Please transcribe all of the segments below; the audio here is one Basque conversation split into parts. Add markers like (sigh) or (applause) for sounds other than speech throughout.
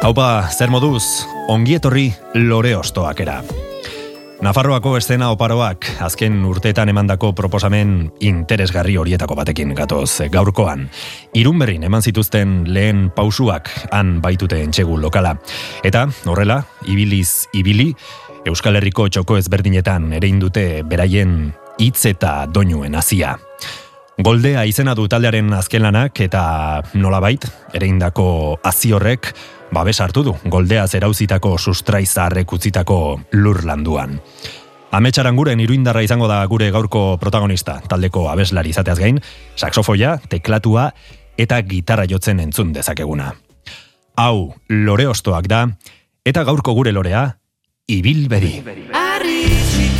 Haupa, zer moduz, ongi etorri lore ostoak era. Nafarroako estena oparoak azken urteetan emandako proposamen interesgarri horietako batekin gatoz gaurkoan. Irunberrin eman zituzten lehen pausuak han baitute entxegu lokala. Eta, horrela, ibiliz ibili, Euskal Herriko txoko ezberdinetan ere indute beraien hitz eta doinuen hasia. Goldea izena du taldearen azken lanak eta nolabait, ere indako hazi horrek, babes hartu du goldea zerauzitako sustraizarrek utzitako lur landuan. Ametxaran guren iruindarra izango da gure gaurko protagonista, taldeko abeslari izateaz gain, saxofoia, teklatua eta gitarra jotzen entzun dezakeguna. Hau, lore ostoak da, eta gaurko gure lorea, ibilberi. Arri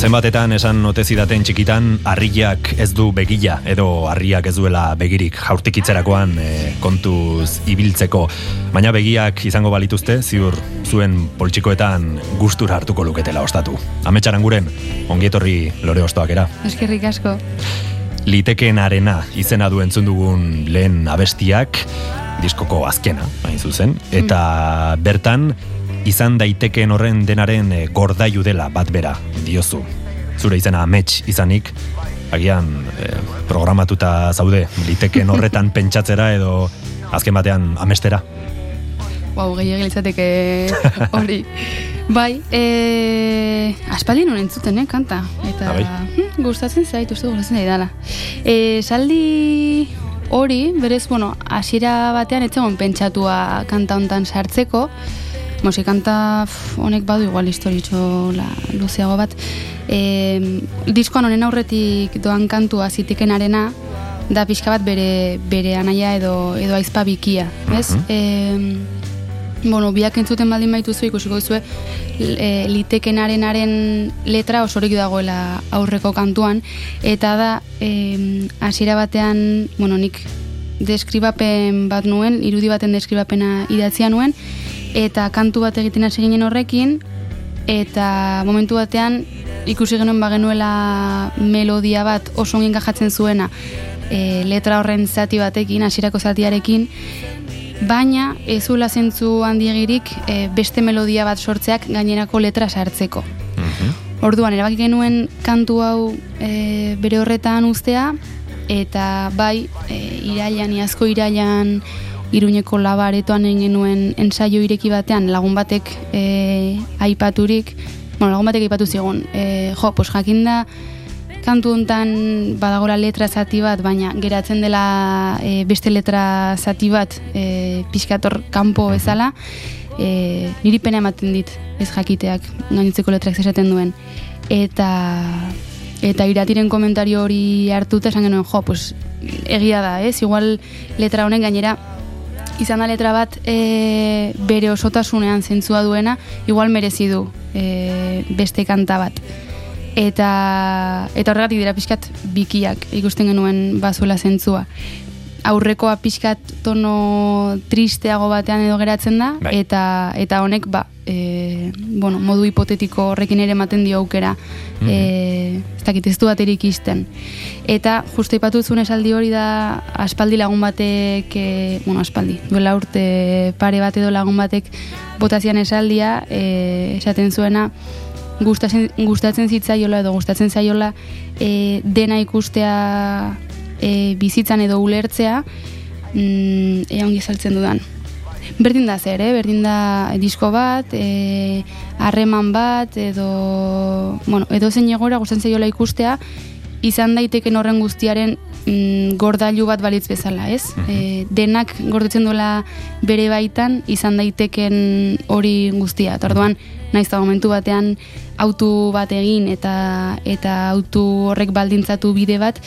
Zenbatetan esan ote zidaten txikitan, harriak ez du begila, edo harriak ez duela begirik jaurtikitzerakoan e, kontuz ibiltzeko. Baina begiak izango balituzte, ziur zuen poltsikoetan gustura hartuko luketela ostatu. Ametxaran guren, ongietorri lore ostoak era. Eskerrik asko. Litekeen arena izena du entzun dugun lehen abestiak, diskoko azkena, hain zuzen, eta bertan, izan daitekeen horren denaren eh, gordailu dela bat bera, diozu. Zure izena amets izanik, agian eh, programatuta zaude, litekeen (laughs) horretan pentsatzera edo azken batean amestera. Wow, gehiagil izateke hori. (laughs) Bai, e, aspaldi nuen entzuten, eh, kanta. Eta Ah, bai? hm, gustatzen zait, uste gustatzen zait dala. E, saldi hori, berez, bueno, hasiera batean etzegon pentsatua kanta hontan sartzeko, Mosi kanta pf, honek badu igual historitxo la, luzeago bat. E, diskoan honen aurretik doan kantua zitekenarena, da pixka bat bere, bere anaia edo, edo aizpa bikia, ez? Mhm. E, bueno, biak entzuten baldin baituzu ikusiko duzue e, litekenarenaren letra osorik dagoela aurreko kantuan eta da hasiera batean, bueno, nik deskribapen bat nuen, irudi baten deskribapena idatzia nuen eta kantu bat egiten hasi ginen horrekin eta momentu batean ikusi genuen bagenuela melodia bat oso ongi enkajatzen zuena e, letra horren zati batekin, hasierako zatiarekin baina ez zuela zentzu handiegirik e, beste melodia bat sortzeak gainerako letra sartzeko. Orduan, erabaki genuen kantu hau e, bere horretan uztea, eta bai, e, irailan, iazko irailan, iruñeko labaretoan egin genuen ensaio ireki batean lagun batek e, aipaturik, bueno, lagun batek aipatu zigun, e, jo, pos jakinda, kantu hontan badagola letra zati bat, baina geratzen dela e, beste letra zati bat e, pixkator kanpo bezala, e, niri pena ematen dit ez jakiteak gainitzeko letrak esaten duen. Eta eta iratiren komentario hori hartuta esan genuen, jo, pues, egia da, ez? Igual letra honek gainera izan da letra bat e, bere osotasunean zentzua duena, igual merezi du e, beste kanta bat. Eta, eta horregatik dira pixkat bikiak ikusten genuen bazuela zentzua. Aurrekoa pixkat tono tristeago batean edo geratzen da, Bai. eta eta honek ba, e, bueno, modu hipotetiko horrekin ere ematen dio aukera. e, ez dakit ez du baterik isten. Eta justo ipatu esaldi hori da aspaldi lagun batek, e, bueno, aspaldi, duela urte pare bat edo lagun batek botazian esaldia, e, esaten zuena, gustatzen, gustatzen zitzaiola edo gustatzen zaiola e, dena ikustea e, bizitzan edo ulertzea mm, ea ongi saltzen dudan. Berdin da zer, eh? berdin da disko bat, e, harreman bat, edo, bueno, edo zein egora gustatzen zaiola ikustea, izan daiteken horren guztiaren mm, gordailu bat balitz bezala, ez? E, denak gordetzen duela bere baitan izan daiteken hori guztia. Orduan, naiz eta momentu batean autu bat egin eta eta autu horrek baldintzatu bide bat,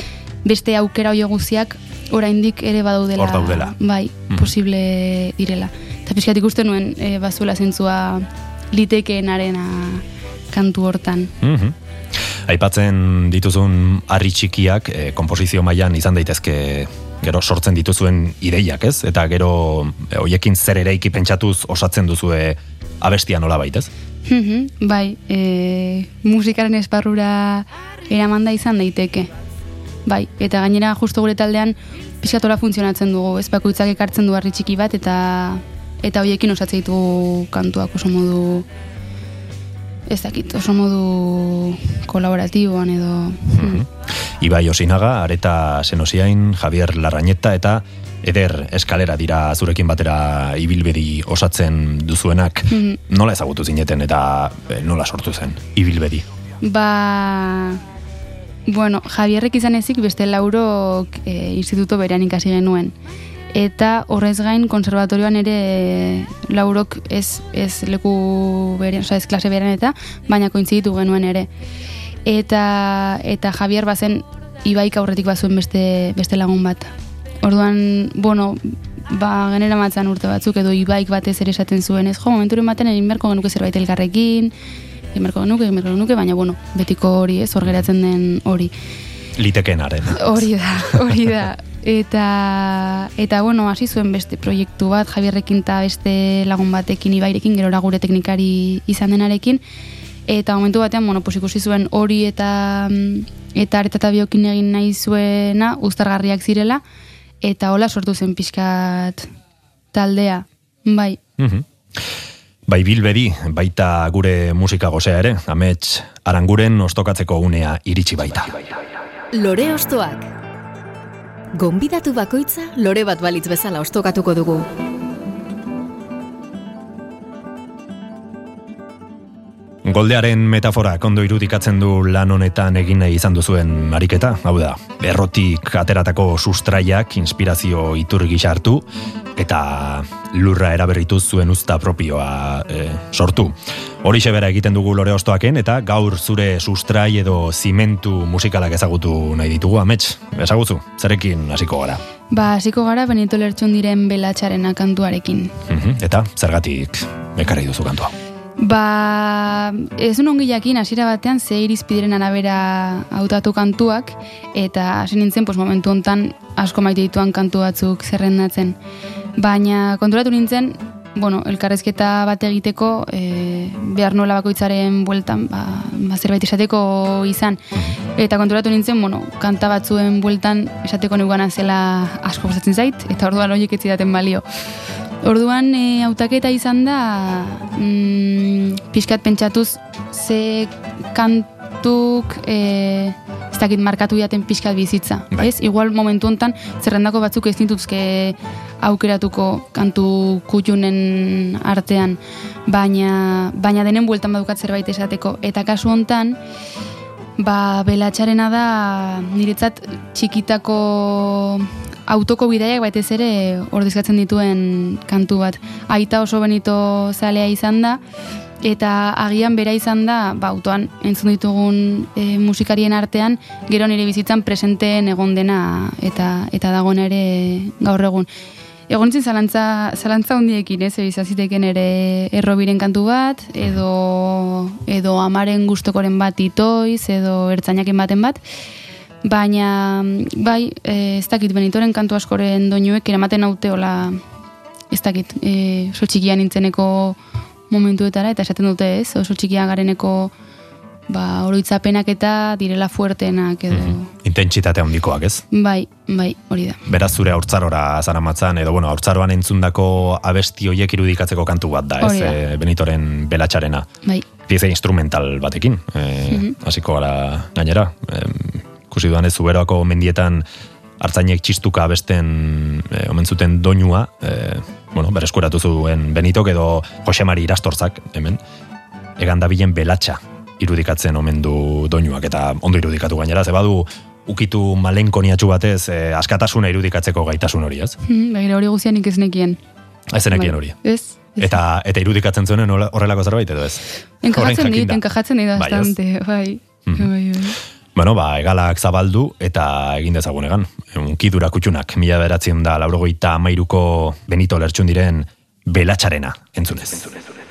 beste aukera hoio guztiak oraindik ere badaudela. Hor daudela. Bai, Mhm. posible direla. Eta pixkat ikusten nuen e, bazuela zentzua litekeenarena kantu hortan. Mhm. Aipatzen dituzun harri txikiak e, komposizio mailan izan daitezke gero sortzen dituzuen ideiak, ez? Eta gero e, hoiekin zer eraiki pentsatuz osatzen duzue abestia nola baitez? Mhm, bai, e, musikaren esparrura eramanda izan daiteke. Bai, eta gainera justo gure taldean pixkatora funtzionatzen dugu, ez bakoitzak ekartzen du harri txiki bat eta eta hoiekin osatzen ditugu kantuak oso modu ez dakit, oso modu kolaboratiboan edo Mhm. Ibai Osinaga, Areta Senosiain, Javier Larrañeta eta Eder Eskalera dira zurekin batera ibilbedi osatzen duzuenak. Mhm. Nola ezagutu zineten eta e, nola sortu zen ibilbedi? Ba, bueno, Javierrek izan ezik beste laurok e, instituto berean ikasi genuen. Eta horrez gain konservatorioan ere laurok ez, ez leku berean, oza, ez klase berean eta, baina kointziditu genuen ere. Eta, eta Javier bazen ibaik aurretik bazuen beste, beste lagun bat. Orduan, bueno, ba, genera matzan urte batzuk edo ibaik batez ere esaten zuen, ez jo, momenturen baten egin beharko genuke zerbait elkarrekin, egin beharko genuke, egin beharko genuke, baina, bueno, betiko hori, ez, hor geratzen den hori. Litekenaren. Hori da, hori da. Eta, eta bueno, hasi zuen beste proiektu bat, Javierrekin eta beste lagun batekin, ibairekin, gerora gure teknikari izan denarekin. Eta momentu batean, bueno, pues ikusi zuen hori eta eta areta eta biokin egin nahi zuena, uztargarriak zirela, eta hola sortu zen pixkat taldea. Bai, Mhm. Bai bilbedi, baita gure musika gozea ere, amets aranguren ostokatzeko unea iritsi baita. Lore ostoak. Gonbidatu bakoitza lore bat balitz bezala ostokatuko dugu. Goldearen metafora kondo irudikatzen du lan honetan egin nahi izan duzuen ariketa, hau da, errotik ateratako sustraiak inspirazio iturri gisa hartu eta lurra eraberritu zuen usta propioa e, sortu. Hori bera egiten dugu lore ostoaken eta gaur zure sustrai edo zimentu musikalak ezagutu nahi ditugu, amets, ezagutu, zerekin hasiko gara. ba, hasiko gara Benito Lertxun diren belatxarena kantuarekin. Mhm, Eta zergatik ekarri duzu kantua. Ba, ez un ongi jakin hasiera batean ze irizpideren arabera hautatu kantuak eta hasi nintzen pues, momentu hontan asko maite dituan kantu batzuk zerrendatzen. Baina konturatu nintzen, bueno, elkarrezketa bat egiteko e, behar nola bakoitzaren bueltan ba, ba, zerbait esateko izan. Eta konturatu nintzen, bueno, kanta batzuen bueltan esateko neugana zela asko gustatzen zait, eta orduan horiek ez zidaten balio. Orduan e, hautaketa izan da mm, pixkat pentsatuz ze kantuk e, ez dakit markatu jaten pixkat bizitza. Bai. Ez? Igual momentu hontan zerrendako batzuk ez dituzke aukeratuko kantu kutxunen artean, baina, baina denen bueltan badukat zerbait esateko. Eta kasu hontan, Ba, belatxarena da niretzat txikitako autoko bidaiak batez ere ordezkatzen dituen kantu bat. Aita oso benito zalea izan da, eta agian bera izan da, ba, autoan entzun ditugun e, musikarien artean, gero nire bizitzan presenteen egon dena eta eta dagoen ere gaur egun. Egon nintzen zalantza, zalantza hundiekin, ez, izan ziteken ere errobiren kantu bat, edo, edo amaren gustokoren bat itoiz, edo ertzainaken baten bat, baina, bai, e, ez dakit, benitoren kantu askoren doinuek eramaten nauteola, ez dakit, e, oso txikia nintzeneko momentuetara, eta esaten dute ez, oso txikia gareneko ba, oroitzapenak eta direla fuertenak edo... Intentsitate handikoak, ez? Bai, bai, hori da. Beraz zure haurtzarora zaramatzan, edo bueno, haurtzaroan entzundako abesti hoiek irudikatzeko kantu bat da, ez? Da. E, Benitoren belatxarena. Bai, Pieza instrumental batekin, e, hasiko gara gainera. E, ikusi duan ez zuberoako mendietan hartzainek txistuka abesten e, omen zuten doinua, e, bueno, bereskuratu zuen Benitok edo Josemari Irastortzak, hemen, egan dabilen belatxa irudikatzen omen du doinuak, eta ondo irudikatu gainera, ze badu ukitu malenkoniatxu batez e, askatasuna irudikatzeko gaitasun hori, ez? Mhm, (laughs) begira hori guztian nik ez nekien. Ez Bai. hori. Ez? ez. Eta, eta irudikatzen zuen horrelako zerbait, edo ez? Enkajatzen dit, enkajatzen dit Bai, bastante, bai. Mhm. Bai, bai. Bueno, ba, egalak zabaldu eta egin dezagun egan. Unkidura kutxunak, mila beratzen da laurogeita amairuko Benito lertxun diren belatxarena entzunez. entzunez.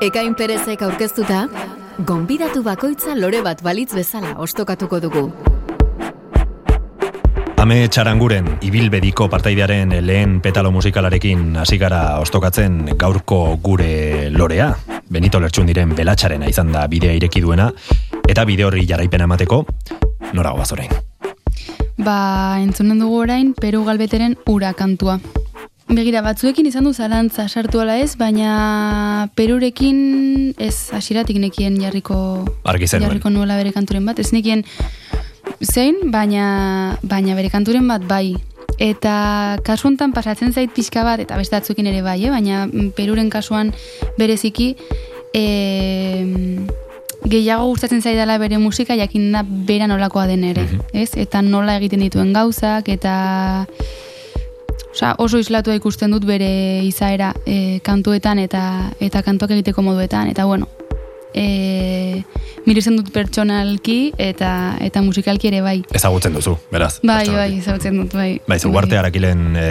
Ekain Perezek aurkeztuta, gonbidatu bakoitza lore bat balitz bezala ostokatuko dugu. Ame txaranguren, ibilbediko partaidearen lehen petalo musikalarekin hasi gara ostokatzen gaurko gure lorea. Benito Lertxun diren belatxarena izan da bidea ireki duena, eta bide horri jarraipena emateko, nora goaz orain. Ba, entzunen dugu orain, Peru galbeteren ura kantua. Begira, batzuekin izan du zalantza sartu ala ez, baina Perurekin ez hasiratik nekien jarriko, jarriko nuela bere kanturen bat. Ez nekien zein, baina, baina bere kanturen bat bai. Eta kasu honetan pasatzen zait pixka bat, eta beste batzuekin ere bai, eh? baina mm, Peruren kasuan bereziki e, gehiago gustatzen zaidala bere musika jakin da bera nolakoa den ere, ez? Eta nola egiten dituen gauzak, eta Osea, oso islatua ikusten dut bere izaera e, kantuetan eta eta kantuak egiteko moduetan eta bueno, e, mirezen dut pertsonalki eta eta musikalki ere bai. Ezagutzen duzu, beraz. Bai, bai, ezagutzen dut, bai. Bai, zu arte harakilen e,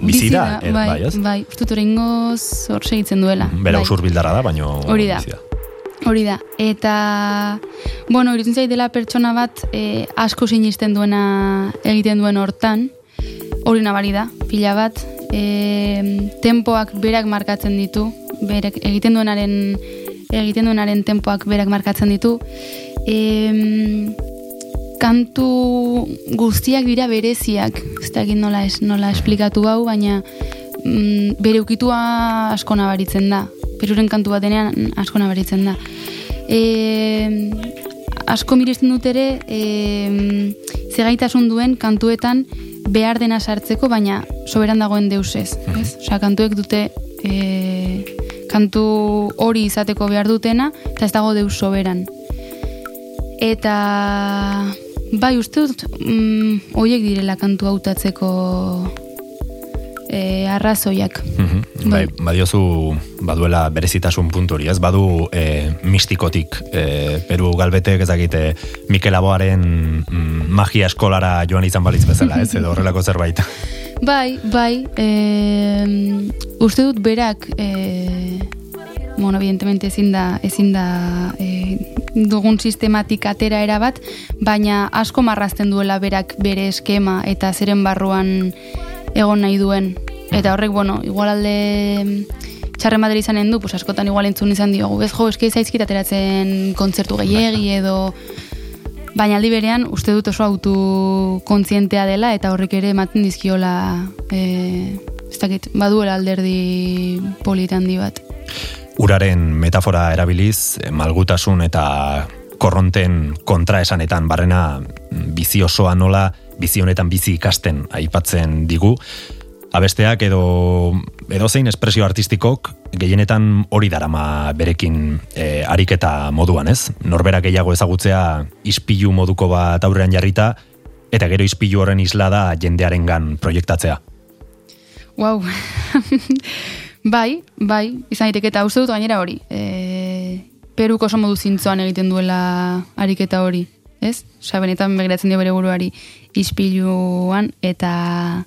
bizi da, eh, bai, bai, ez? bai, uste dut oraingoz hor segitzen duela. Bera bai. bildarra da, baino Hori da. bizi Hori da, eta, bueno, irutzen zait dela pertsona bat e, asko sinisten duena egiten duen hortan, hori nabari da, pila bat, e, tempoak berak markatzen ditu, berek egiten duenaren egiten duenaren tempoak berak markatzen ditu, e, kantu guztiak dira bereziak, ez dakit nola, es, nola esplikatu hau, baina mm, bere ukitua asko nabaritzen da. Peruren kantu batenean asko nabaritzen da. E, asko miresten dut ere e, zegaitasun duen kantuetan behar dena sartzeko, baina soberan dagoen deus ez. ez? Osea, kantuek dute e, kantu hori izateko behar dutena, eta ez dago deus soberan. Eta bai, uste dut, mm, hoiek direla kantu hautatzeko e, arrazoiak. Mhm. Bai, badiozu baduela berezitasun puntu ez? Badu e, mistikotik e, Peru galbetek ezagite Mikel Aboaren mm, magia eskolara joan izan balitz bezala, ez? Edo horrelako zerbait. (laughs) Bai, bai, e, uste dut berak, e, bueno, evidentemente ezin da, ezin da e, dugun sistematik atera erabat, baina asko marrazten duela berak bere eskema eta zeren barruan egon nahi duen. Eta horrek, bueno, igual alde txarren badera izanen du, pues askotan igual entzun izan diogu, ez jo, eski zaizkit ateratzen kontzertu gehiegi edo Baina aldi berean, uste dut oso autu kontzientea dela eta horrek ere ematen dizkiola e, ez dakit, baduela alderdi polita handi bat. Uraren metafora erabiliz, malgutasun eta korronten kontraesanetan barrena mm, bizi osoa nola, bizi honetan bizi ikasten aipatzen digu. Abesteak edo edo zein espresio artistikok gehienetan hori darama berekin e, ariketa moduan, ez? Norbera gehiago ezagutzea ispilu moduko bat aurrean jarrita eta gero ispilu horren isla da jendearengan proiektatzea. Wow. (laughs) bai, bai, izan daiteke eta uste dut gainera hori. E, Peruko oso modu zintzoan egiten duela ariketa hori, ez? Osa, benetan begiratzen dio bere buruari ispiluan eta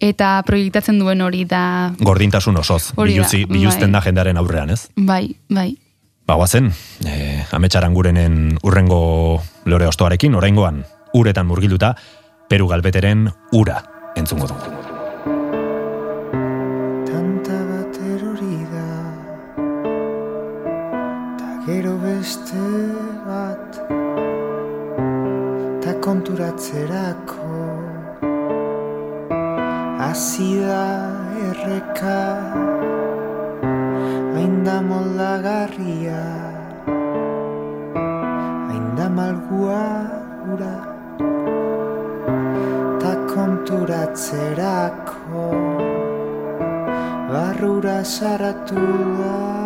eta proiektatzen duen hori da Gordintasun osoz, Hori da, biluzi, biluzten da jendearen aurrean, ez? bai, bai. Ba, guazen, e, ametsaran gurenen urrengo lore ostoarekin, oraingoan uretan murgilduta, Peru galbeteren ura entzungo dugu. Tanta bat erori da Ta gero beste konturatzerako Hasi da erreka Hain da moldagarria Hain da malgua ura Ta konturatzerako barrura saratu da.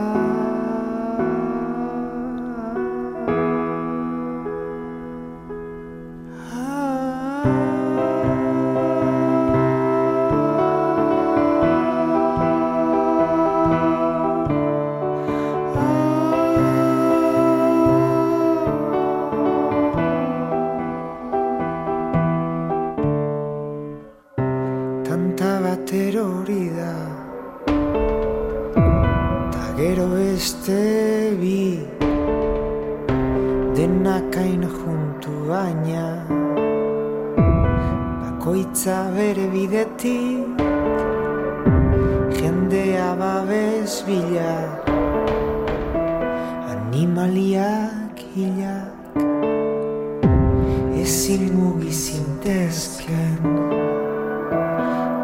Bila Animaliak hilak. Ezin mugizintezken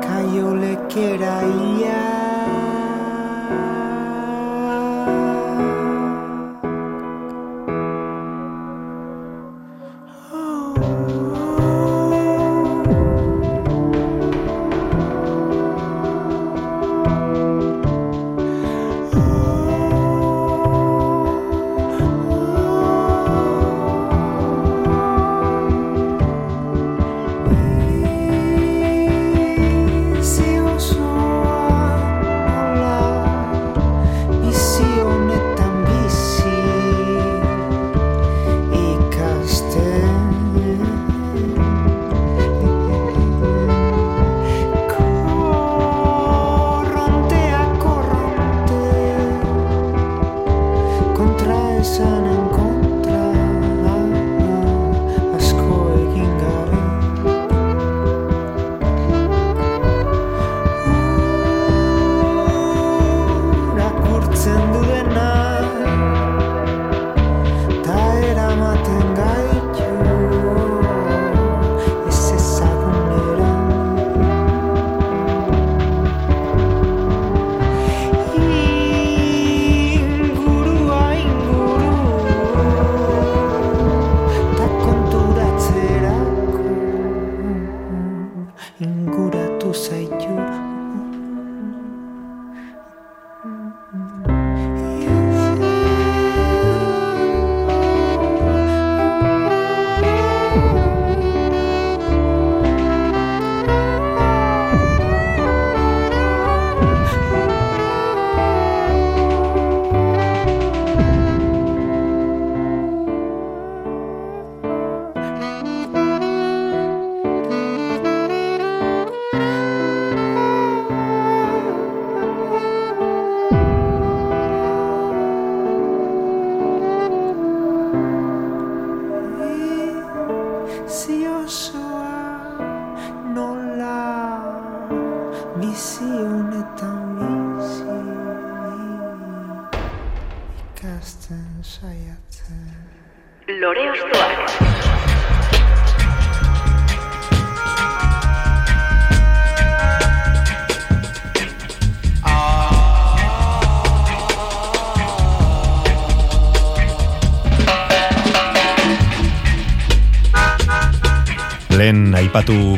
kaiolekera ia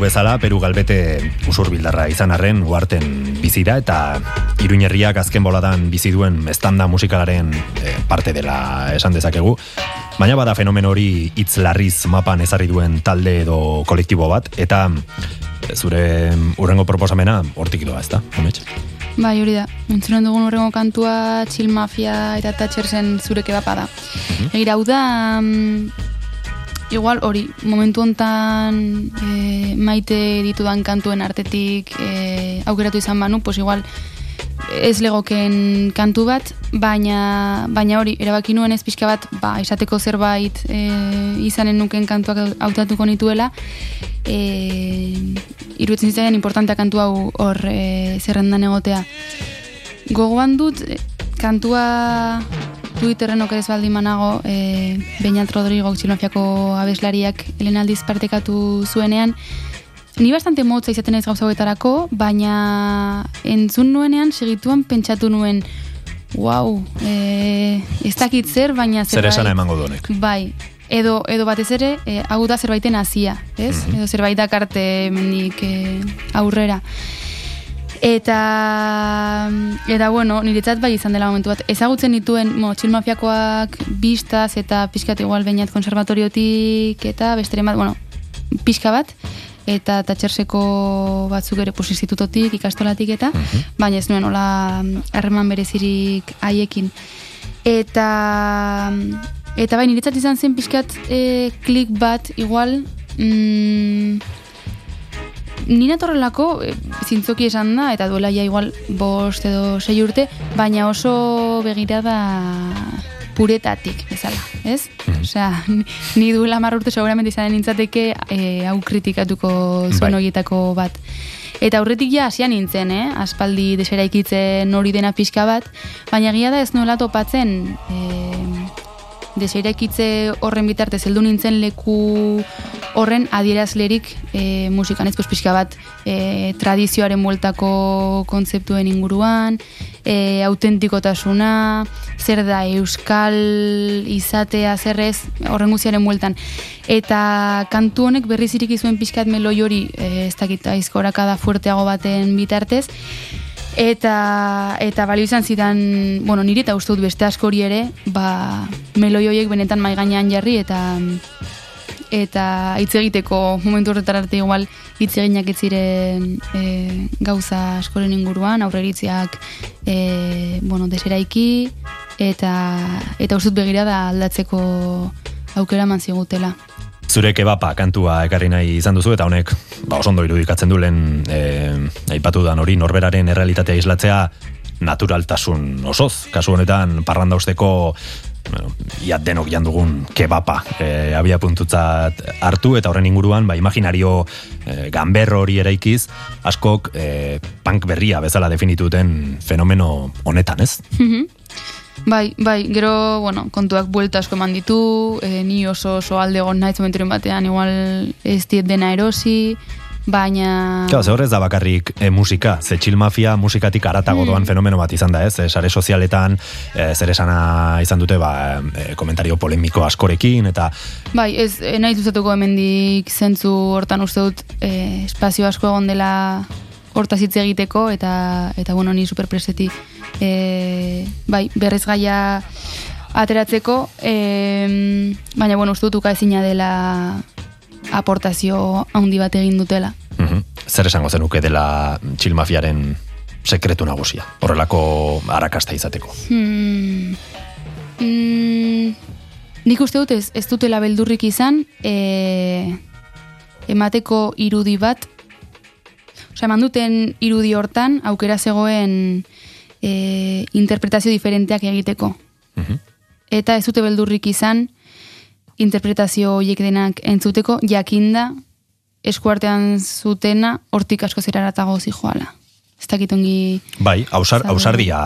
bezala, Peru galbete usurbildarra izan arren uarten bizira eta iruñerriak azken boladan bizi duen estanda musikalaren eh, parte dela esan dezakegu. Baina bada fenomen hori hitz larriz mapan ezarri duen talde edo kolektibo bat, eta eh, zure urrengo proposamena hortik doa, ezta? Homets? Bai, hori da. Entzunen dugun horrengo kantua, Chill Mafia eta Thatchersen zureke bapa da. Egira, hau da, mm, igual hori, momentu hontan e, maite ditudan kantuen artetik e, aukeratu izan banu, pues igual ez legoken kantu bat, baina, baina hori, erabaki nuen ez pixka bat, ba, esateko zerbait e, izanen nuken kantuak hautatuko nituela, e, iruditzen zitzaidan importantea kantu hau hor e, zerrendan egotea. Gogoan dut, kantua Twitterren okerez baldin manago, e, Beñat Rodrigo txilofiako abeslariak helen aldiz partekatu zuenean, Ni bastante motza izaten ez gauza hauetarako, baina entzun nuenean segituan pentsatu nuen, wow, e, ez dakit zer, baina Zer zerbait... esana emango du honek. Bai, edo, edo batez ere, e, hau da zerbaiten hasia, ez? Mhm. Edo zerbait dakarte mendik e, aurrera. Eta, eta bueno, niretzat bai izan dela momentu bat. Ezagutzen dituen, mo, txil mafiakoak bistaz eta pixkat igual bainat konservatoriotik eta besteren bat, bueno, pixka bat, eta tatxerseko batzuk ere pues, institutotik, ikastolatik eta, baina ez nuen hola harreman berezirik haiekin. Eta, eta bai, niretzat izan zen pixkat e, klik bat, igual, mm, Nina torrelako, e, zintzoki esan da, eta duela ja igual bost edo sei urte, baina oso begirada puretatik, bezala, ez? Osea, ni- duela mar urte seguramente izanen nintzateke e, hau kritikatuko zuen Bai. horietako bat. Eta aurretik ja hasian nintzen, eh? aspaldi deseraikitzen hori dena pixka bat, baina egia da ez nuela topatzen eh, deseirekitze horren bitartez heldu nintzen leku horren adierazlerik e, musikan ez pixka bat e, tradizioaren bueltako kontzeptuen inguruan, e, autentikotasuna, zer da euskal izatea zerrez horren guziaren bueltan. Eta kantu honek berriz iriki zuen pixkat meloi hori e, ez dakit aizkorakada fuerteago baten bitartez, Eta, eta balio izan zidan, bueno, niri eta uste dut beste askori ere, ba, meloi horiek benetan mai gainean jarri eta eta hitz egiteko momentu horretara arte igual hitz eginak ez ziren e, gauza askoren inguruan, aurreritziak e, bueno, deseraiki eta eta uste dut begira da aldatzeko aukera eman zigutela. Zure kebapa kantua ekarri nahi izan duzu eta honek ba, oso ondo irudikatzen du lehen e, aipatu dan hori norberaren errealitatea islatzea naturaltasun osoz. Kasu honetan parranda usteko bueno, ia denok jan dugun kebapa e, abia puntutzat hartu eta horren inguruan ba, imaginario e, ganberro hori eraikiz askok e, punk berria bezala definituten fenomeno honetan, ez? Mhm. Bai, bai, gero, bueno, kontuak buelta asko eman ditu, e, ni oso oso alde egon naiz momenturen batean, igual ez diet dena erosi, baina... Claro, ze horrez da bakarrik e, musika, ze chill mafia musikatik aratago doan fenomeno bat izan da, ez? E, sare sozialetan e, zer esana izan dute ba, e, komentario polemiko askorekin eta Bai, ez, nahi zuzatuko hemendik zentzu hortan uste dut e, espazio asko egon dela hortaz hitz egiteko eta eta bueno, ni superpreseti e, bai, berrez gaia ateratzeko e, baina bueno, uste dut uka ezina dela aportazio handi bat egin dutela. mhm, zer esango zenuke dela chill mafiaren sekretu nagusia, horrelako arakasta izateko. Hmm. Mm, nik uste dut ez, ez dutela beldurrik izan e, emateko irudi bat Osea, eman duten irudi hortan aukera zegoen e, interpretazio diferenteak egiteko. Mhm. Eta ez dute beldurrik izan interpretazio horiek denak entzuteko, jakinda eskuartean zutena hortik asko zeraratago zijoala. Ez dakit ongi... Bai, ausar, ausardia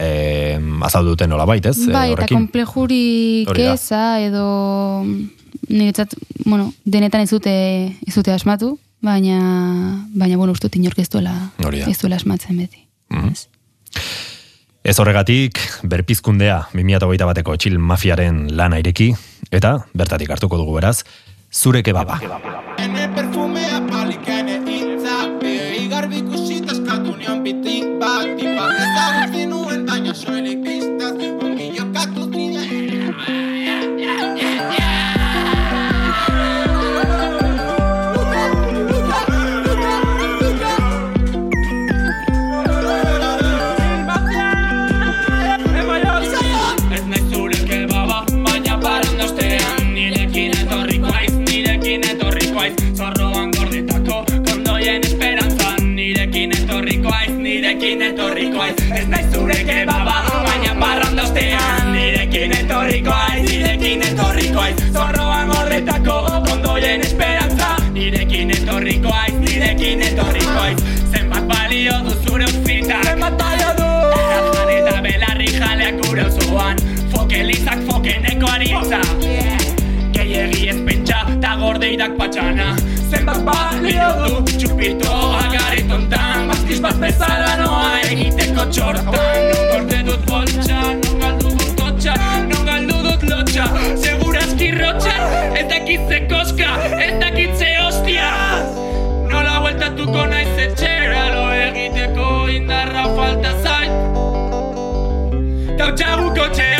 eh, azaldu duten nola bait, ez? eh, Bai, eta horrekin? komplejuri keza edo niretzat, bueno, denetan ez dute, ez dute asmatu, baina, baina bueno, uste dut inork ez duela, ez duela asmatzen beti. Mhm. Ez horregatik, berpizkundea 2008 bateko txil mafiaren lana ireki, eta bertatik hartuko dugu beraz, zure kebaba. Aritza Gehiegi ez pentsa eta gordeirak patxana. Zenbat balio du txupito agari tontan. Bazkiz bat bezala noa egiteko txortan. Non gorde dut boltsa, non galdu dut kotxa Non galdu dut lotxa, segurazki rotxa Ez dakitze koska, ez dakitze hostia Nola bueltatuko naiz etxera Lo egiteko indarra falta zait. Gautxagu kotxean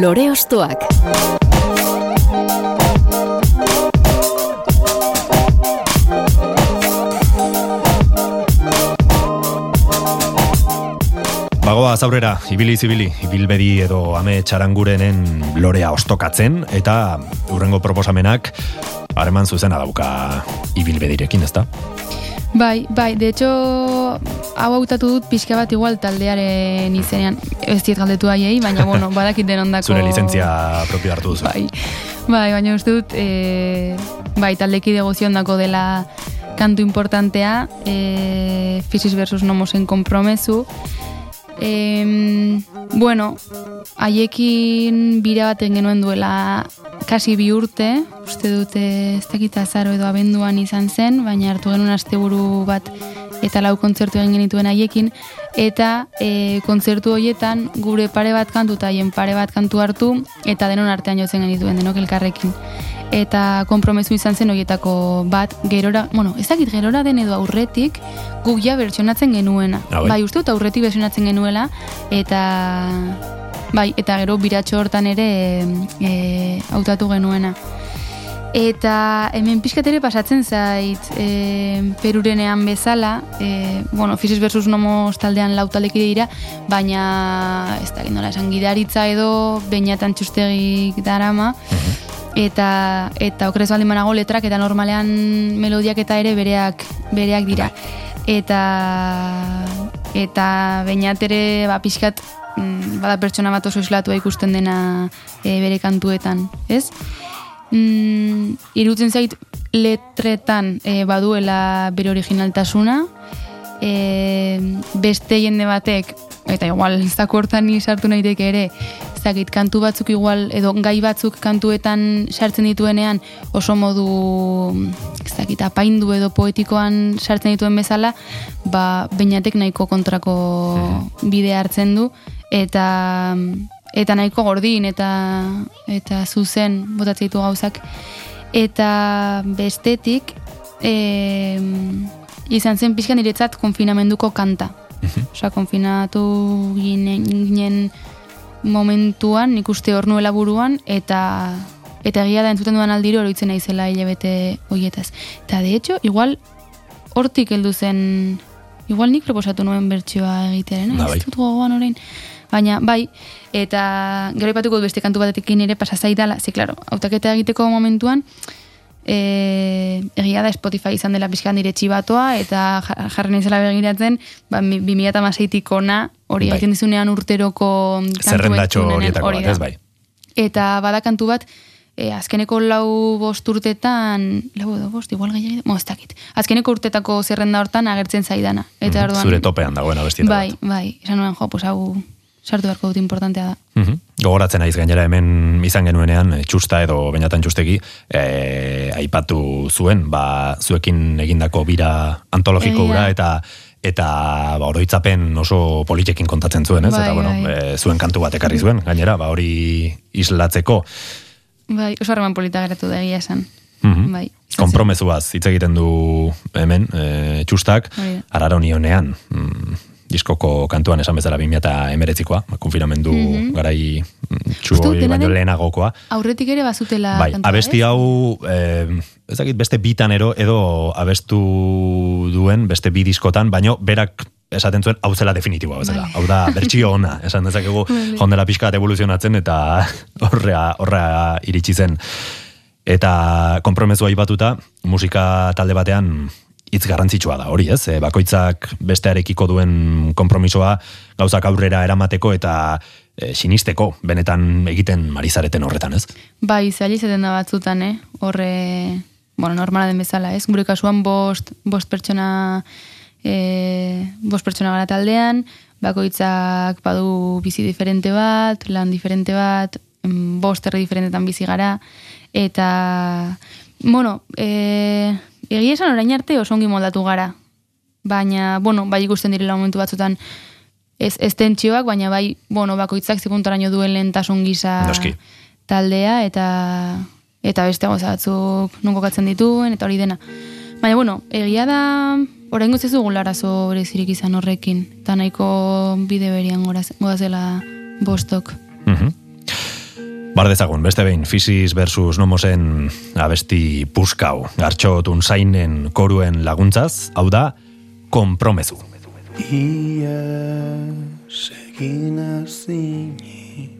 Lore Ostoak. Bagoa aurrera, ibili zibili, ibilbedi edo ame txarangurenen lorea ostokatzen, eta urrengo proposamenak hareman zuzena dauka ibilbedirekin, ezta? Bai, bai, de hecho, hau hautatu dut pixka bat igual taldearen izenean, ez diet galdetu haiei, baina, bueno, (laughs) badakit denondako... Zure lizentzia propio hartu duzu. Bai, bai, baina uste dut, e, bai, taldeki degoziondako dela kantu importantea, e, Fisis versus Nomosen kompromezu, E, bueno, haiekin bira baten genuen duela kasi bi urte, uste dute ez dakit azaro edo abenduan izan zen, baina hartu genuen asteburu bat eta lau kontzertu egin genituen haiekin, eta e, kontzertu horietan gure pare bat kantu eta haien pare bat kantu hartu, eta denon artean jotzen genituen denok elkarrekin eta konpromezu izan zen horietako bat gerora, bueno, ez dakit gerora den edo aurretik guk ja bertsonatzen genuena. Ah, bai. uste dut aurretik bertsonatzen genuela eta bai, eta gero biratxo hortan ere e, hautatu genuena. Eta hemen pixkat ere pasatzen zait e, perurenean bezala, e, bueno, Fisis versus Nomos taldean lautaleki dira, baina ez da nola esan gidaritza edo bainatan txustegik darama, eta eta okrez baldin banago letrak eta normalean melodiak eta ere bereak bereak dira. Eta eta bainat ere ba pixkat mm, bada pertsona bat oso islatua ikusten dena e, bere kantuetan, ez? Mm, irutzen zait letretan e, baduela bere originaltasuna, e, beste jende batek, eta igual zako hortan ni sartu naiteke ere, zakit, kantu batzuk igual, edo gai batzuk kantuetan sartzen dituenean oso modu, ez dakit, apaindu edo poetikoan sartzen dituen bezala, ba, bainatek nahiko kontrako bidea hartzen du, eta eta nahiko gordin eta eta zuzen botatzen ditu gauzak eta bestetik e, izan zen pixkan niretzat konfinamenduko kanta Osa, konfinatu ginen, ginen momentuan, nik uste hor nuela buruan, eta eta egia da entzuten dudan aldiro oroitzen naizela hilabete hoietaz. Eta de hecho, igual hortik heldu zen, igual nik proposatu nuen bertsioa egitearen, Da, bai. ez dut gogoan orain. Baina, bai, eta gero ipatuko beste kantu batekin ere pasazaidala, ze, klaro, autaketa egiteko momentuan, e, egia da Spotify izan dela pixkan dire txibatoa, eta ja- jarri naizela begiratzen, ba, mi- 2008-tik ona, hori Bai. egiten dizunean urteroko tunenen, horietako hori bat, ez bai? Eta bada kantu bat, e, azkeneko lau bost urtetan, lau edo bost, igual gehiago, mo, ez dakit. Azkeneko urtetako zerrenda hortan agertzen zaidana. Eta orduan, Mhm. Zure topean dagoena bestieta Bai, bai, esan nuen, jo, pues hau sartu beharko dut importantea da. Mhm. Gogoratzen naiz gainera hemen izan genuenean, eh, txusta edo bainatan txustegi, eh, aipatu zuen, ba, zuekin egindako bira antologiko Egia. hura eta eta ba, oroitzapen oso politekin kontatzen zuen, ez? Bai, eta, bueno, bai. eh, zuen kantu bat ekarri zuen, gainera, ba, hori islatzeko. Bai, oso harreman polita geratu da egia esan. Mhm. Bai. izan zen. Konpromezuaz hitz egiten du hemen, e, txustak, da. araronionean, mm, diskoko kantuan esan bezala 2008koa, konfinamendu garai mm, Mhm. Uste dut txuhoi dena baino lehenagokoa. Aurretik ere bazutela Bai, kantua, abesti ez? hau, eh, ez dakit beste bitanero edo abestu duen beste bi diskotan, baino berak esaten zuen hau zela definitiboa bezala. Vale. Hau da (laughs) bertsio ona, esan dezakegu Vale. jondela pixka bat evoluzionatzen eta (laughs) horrea, horrea iritsi zen. Eta konpromezua aipatuta musika talde batean hitz garrantzitsua da, hori ez? E, bakoitzak bestearekiko duen konpromisoa gauzak aurrera eramateko eta e, sinisteko benetan egiten marizareten horretan, ez? Bai, zaila izaten da batzutan, eh? Horre, bueno, normala den bezala, ez? Gure kasuan bost, bost pertsona e, bost pertsona gara taldean, bakoitzak badu bizi diferente bat, lan diferente bat, mm, bost herri diferentetan bizi gara, eta, bueno, e, egia esan orain arte oso ongi moldatu gara. Baina, bueno, bai ikusten direla momentu batzutan ez, ez tentsioak, baina bai, bueno, bakoitzak zikuntaraino duen lehentasun gisa Noski. taldea eta eta beste gauza batzuk non kokatzen dituen eta hori dena. Baina bueno, egia da oraingo ez dugu larazo berezirik izan horrekin eta nahiko bide berian goraz- goazela bostok. Mhm. Bardezagun, beste behin, Fisis versus Nomosen abesti puskau, gartxotun zainen koruen laguntzaz, hau da, kompromezu. Ia segin azinik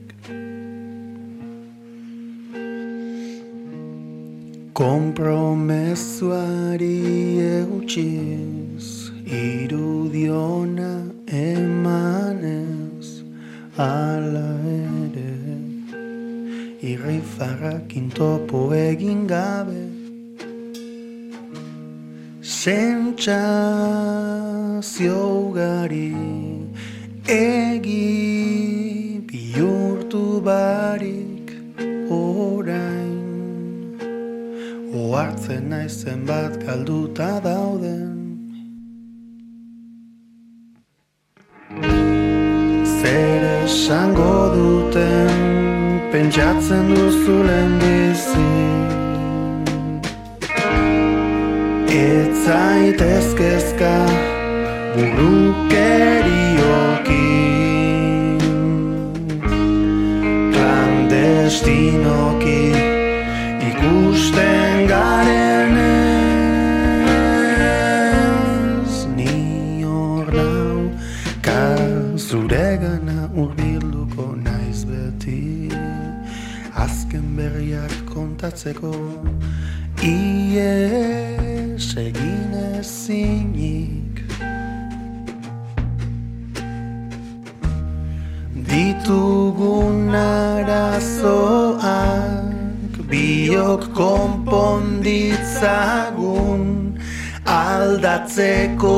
Kompromezuari eutxiz Irudiona emanez Ala ere Irrifarrakin topo egin gabe. Sentsazio ugari egi bihurtu barik orain. Oartzen naizen bat galduta dauden. Zer esango duten pentsatzen duzulen bizi Ez zaitezkezka burukeriokin Klandestinoki Azken berriak kontatzeko. Ies egin ezinik. Ditugun arazoak Biok konponditzagun Aldatzeko.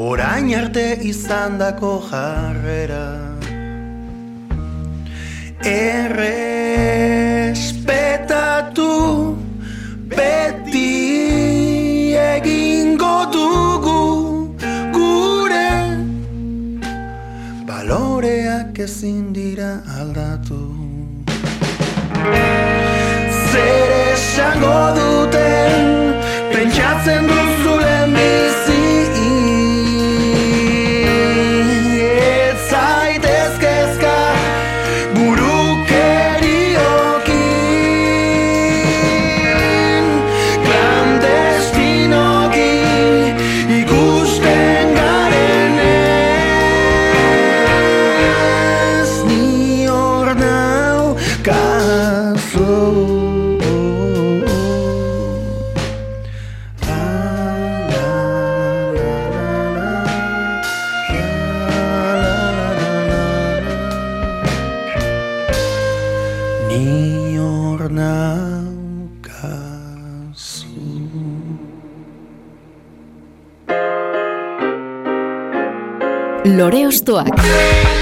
Orain arte izandako jarrera Errespetatu beti egingo dugu gure baloreak ezin dira aldatu. Zer esango duten pentsatzen duzulen bizi Lore Ostoak.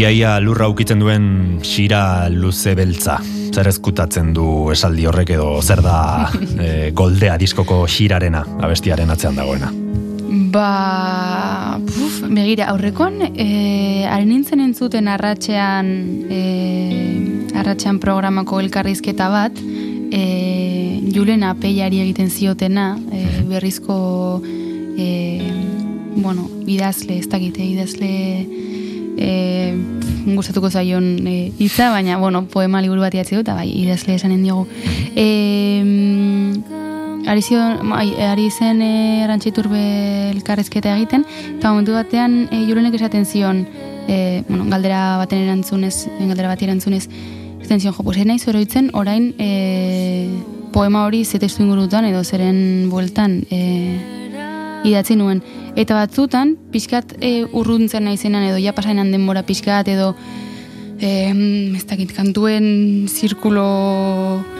Iaia lurra ukitzen duen xira luze beltza. Zer ezkutatzen du esaldi horrek edo zer da (laughs) e, goldea diskoko xirarena, abestiaren atzean dagoena. Ba, puf, begira, aurrekoan, e, nintzen entzuten arratxean, e, arratxean programako elkarrizketa bat, e, Julen apeiari egiten ziotena, e, berrizko, e, bueno, idazle, ez dakite, idazle, e, gustatuko zaion e, hitza, baina, bueno, poema liburu bat idatzi dut, eta bai, idazle esanen diogu. E, ari, zion, ari zen e, arantxiturbe elkarrezketa egiten, eta momentu batean e, julenek esaten zion, e, bueno, galdera baten erantzunez, galdera bat erantzunez, esaten zion, jo, pues nahi zoroitzen, orain e, poema hori zetestu ingurutan edo zeren bueltan e, idatzi nuen. Eta batzutan, pixkat e, urruntzen naizenan edo ja pasainan denbora pixkat edo eh, ez dakit, kantuen zirkulo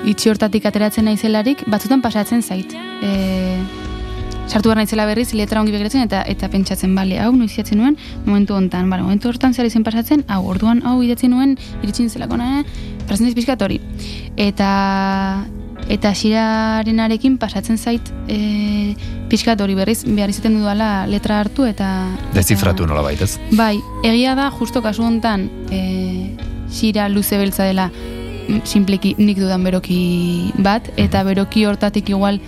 itxi hortatik ateratzen naizelarik, batzutan pasatzen zait. E, sartu behar naizela berriz, letra ongi begiratzen eta eta pentsatzen, bale, hau noiz idatzi nuen, momentu hontan, bale, momentu hortan zer izen pasatzen, hau, orduan hau idatzi nuen, iritsin zelako nahe, pasatzen zaiz pixkat hori. Eta eta xirarenarekin pasatzen zait e, pixkat hori berriz behar izaten dudala letra hartu eta Dezifratu nola baitez. Bai, egia da, justo kasu hontan, e, xira luze beltza dela mm, simpleki nik dudan beroki bat, eta beroki hortatik igual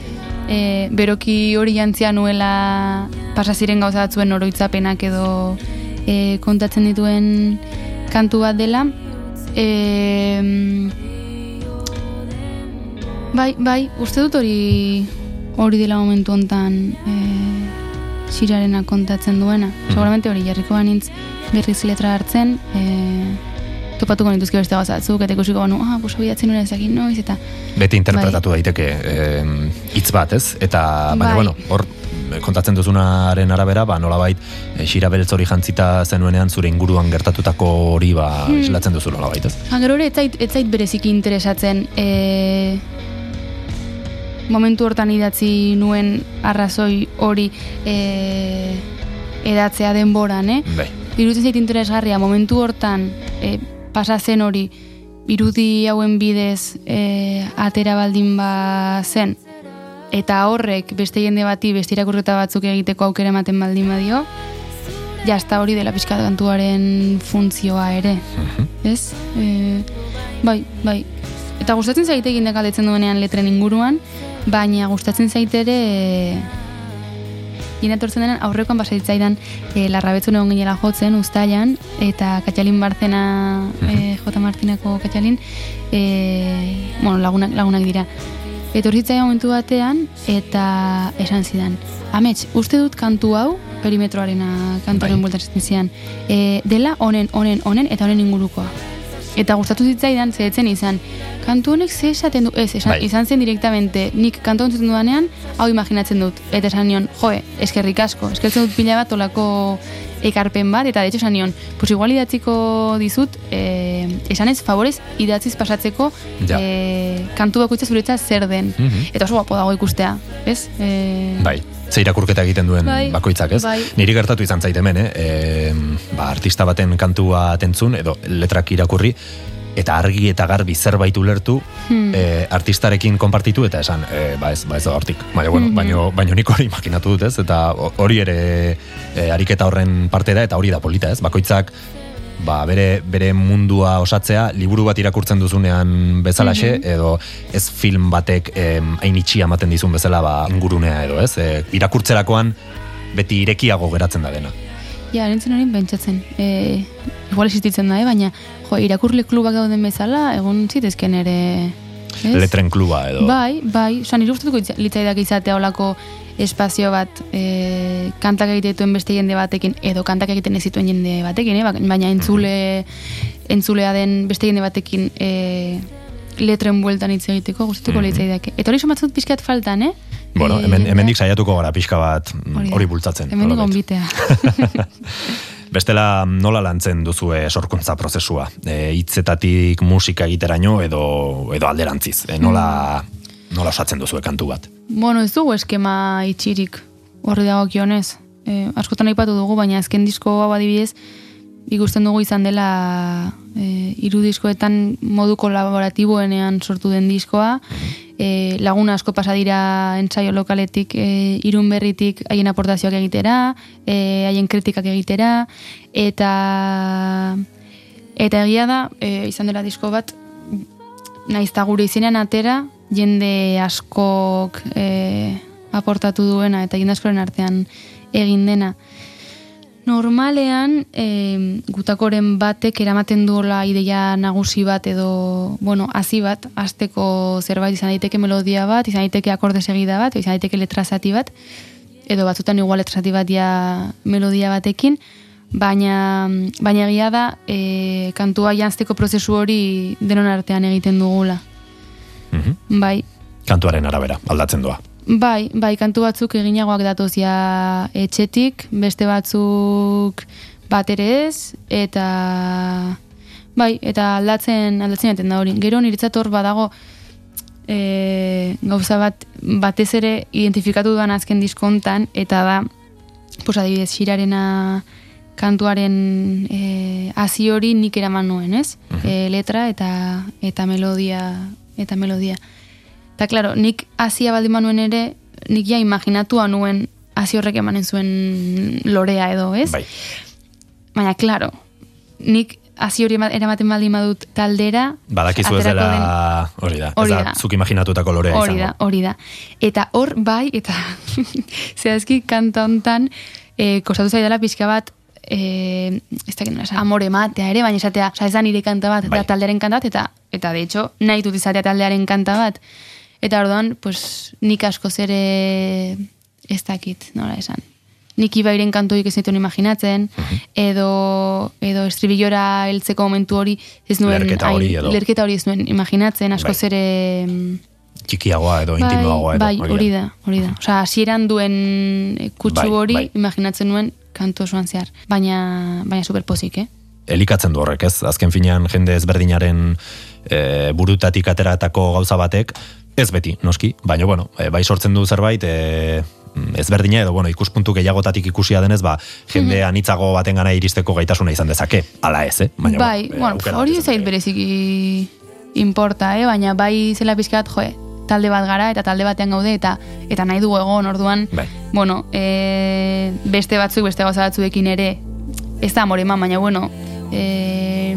e, beroki hori jantzia nuela pasaziren gauza batzuen oroitzapenak edo e, kontatzen dituen kantu bat dela. E, bai, bai, uste dut hori hori dela momentu hontan e, xirarena kontatzen duena. Seguramente hori jarriko banintz berriz letra hartzen, e, topatuko nituzke beste gauza batzuk, eta ikusiko banu, ah, pues hori atzen nuen ezakin noiz, eta Beti interpretatu daiteke em, hitz bat, ez? Eta, baina, Bai. bueno, hor eh, kontatzen duzunaren arabera, ba, nolabait, e, xira beltz hori jantzita zenuenean zure inguruan gertatutako hori ba, Hmm. islatzen duzu nolabait, ez? Ha, gero ere, ez zait, ez zait bereziki interesatzen e, momentu hortan idatzi nuen arrazoi hori e, edatzea denboran, eh? Bai. Iruditzen zait interesgarria, momentu hortan e, pasa zen hori, irudi hauen bidez e, atera baldin ba zen, eta horrek beste jende bati beste irakurketa batzuk egiteko aukera ematen baldin badio, jazta hori dela pixka kantuaren funtzioa ere, ez? E, bai, bai. Eta gustatzen zaite egin galdetzen duenean letren inguruan, baina gustatzen zaite ere e, etortzen denan aurrekoan basaitzaidan e, larrabetzun egon ginela jotzen ustailan eta Katxalin Barzena e, J. Martineko Katxalin e, bueno, lagunak, lagunak dira etortzitzaia momentu batean eta esan zidan Amets, uste dut kantu hau perimetroarena kantuaren Bai. bueltan esaten zidan e, dela honen, honen, honen eta honen ingurukoa eta gustatu zitzaidan zehetzen izan kantu honek ze esaten du ez, esan, Bai. izan zen direktamente nik kantu entzuten dudanean hau imaginatzen dut eta esan nion, joe, eskerrik asko eskertzen dut pila bat olako ekarpen bat eta de hecho esan nion, pues igual idatziko dizut eh, esan ez favorez idatziz pasatzeko Ja. eh, kantu bakoitza zuretzat zer den Mhm. eta oso guapo dago ikustea ez? Eh, Bai, ze irakurketa egiten duen Bai, bakoitzak, ez? bai. Niri gertatu izan zait hemen, eh? E, ba, artista baten kantua tentzun, edo letrak irakurri, eta argi eta garbi zerbait ulertu, Hmm. e, artistarekin konpartitu, eta esan, e, ba ez, ba ez da hortik. Baina, bueno, Mhm. baino, baino nik hori imaginatu dut, ez? Eta hori ere e, ariketa horren parte da, eta hori da polita, ez? Bakoitzak, ba, bere, bere mundua osatzea, liburu bat irakurtzen duzunean bezalaxe, edo ez film batek hain itxia ematen dizun bezala ba, ingurunea edo, ez? E, irakurtzerakoan beti irekiago geratzen da dena. Ja, nintzen hori pentsatzen. E, igual existitzen da, eh? baina jo, irakurle klubak dauden bezala, egon zitezken ere... ez? Letren kluba edo. Bai, bai, osan itza- litzaidak izatea olako espazio bat e, kantak egituen beste jende batekin edo kantak egiten ez zituen jende batekin, eh? Bak- baina entzule entzulea den beste jende batekin e, letren bueltan hitz egiteko gustatuko Mhm. litzaidake. Eta hori somatzut pixkat faltan, eh? Bueno, E, hemen, hemendik saiatuko gara pixka bat mm, hori bultzatzen. Hemendik gonbitea. (laughs) Bestela nola lantzen duzue sorkuntza prozesua? E, hitzetatik musika egiteraino edo edo alderantziz. E, nola nola osatzen duzue kantu bat? Bueno, ez dugu eskema itxirik horri dago kionez. E, askotan aipatu dugu, baina azken disko hau adibidez, ikusten dugu izan dela e, hiru diskoetan modu kolaboratiboenean sortu den diskoa, e, laguna asko pasa dira entsaio lokaletik, e, irun berritik haien aportazioak egitera, e, haien kritikak egitera, eta eta egia da, e, izan dela disko bat, naizta gure izenean atera, jende askok e, aportatu duena, eta jende askoren artean egin dena. Normalean, e, gutakoren batek eramaten duela ideia nagusi bat edo, bueno, hasi bat, azteko zerbait izan daiteke melodia bat, izan daiteke akorde segida bat, izan daiteke letra zati bat, edo batzutan igual letra zati bat ja melodia batekin, baina, baina egia da, e, kantua janzteko prozesu hori denon artean egiten dugula. Mhm. Bai, Kantuaren arabera, aldatzen doa. Bai, bai, kantu batzuk eginagoak datozia etxetik, beste batzuk bat ere ez, eta bai, eta aldatzen, aldatzen jaten da hori. Gero niretzat hor badago e, gauza bat, batez ere identifikatu duan azken diskontan, eta da, pues adibidez, xirarena kantuaren e, hasi hori nik eraman nuen, ez? E, letra eta eta melodia eta melodia. Eta, klaro, nik hasia baldin manuen ere, nik ja imaginatua nuen hasi horrek emanen zuen lorea edo, ez? Bai. Baina, klaro, nik hasi hori eramaten baldin badut taldera... Badakizu ez dela, hori da, Hori ez da, zuk imaginatutako lorea Hori izango. da, hori da. Eta hor bai, eta (laughs) zehazki kanta hontan, e, kostatu zaidala pixka bat, e, ez dakit nola amore matea ere, baina esatea, oza, ez da nire kanta bat, Bai. da taldearen kanta bat, eta, eta de hecho, nahi dut izatea taldearen kanta bat. Eta orduan, pues, nik asko zere ez dakit, nola esan. Nik ibairen kantuik ez nituen imaginatzen, Mhm. edo, edo estribillora heltzeko momentu hori ez nuen, Lerketa hori edo. lerketa hori ez nuen imaginatzen, asko Bai. zere... mm, Txikiagoa edo intimoagoa edo. bai, hori da, hori da. Osea, hasieran duen kutsu Bai, hori bai. imaginatzen nuen kantu osoan zehar. Baina, baina superpozik, eh? elikatzen du horrek, ez? Azken finean jende ezberdinaren e, burutatik ateratako gauza batek, ez beti, noski, baina bueno, e, bai sortzen du zerbait, e, ezberdina edo bueno, ikuspuntu gehiagotatik ikusia denez, ba, jende anitzago baten gana iristeko gaitasuna izan dezake, ala ez, eh? Baina, bai, bueno, bueno, hori ez zait bereziki importa, eh? Baina bai zela pizkat, joe, talde bat gara eta talde batean gaude eta eta nahi dugu egon orduan Bai. bueno, e, beste batzuk beste gauza batzuekin ere ez da amore eman, baina bueno e,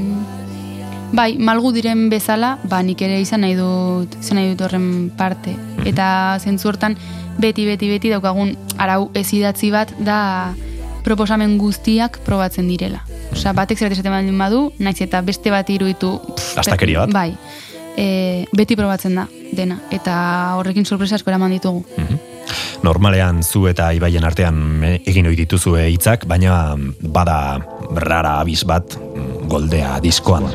bai, malgu diren bezala ba nik ere izan nahi dut izan nahi dut horren parte eta zentzu hortan beti beti beti daukagun arau ez idatzi bat da proposamen guztiak probatzen direla. Osea, batek zerbait esaten badu, naiz eta beste bat iruditu... Astakeria bat. Bai. E, beti probatzen da, dena. Eta horrekin sorpresa asko eraman ditugu. Normalean zu eta ibaien artean eh, egin ohi dituzue hitzak, baina bada rara abis bat mm, goldea diskoan.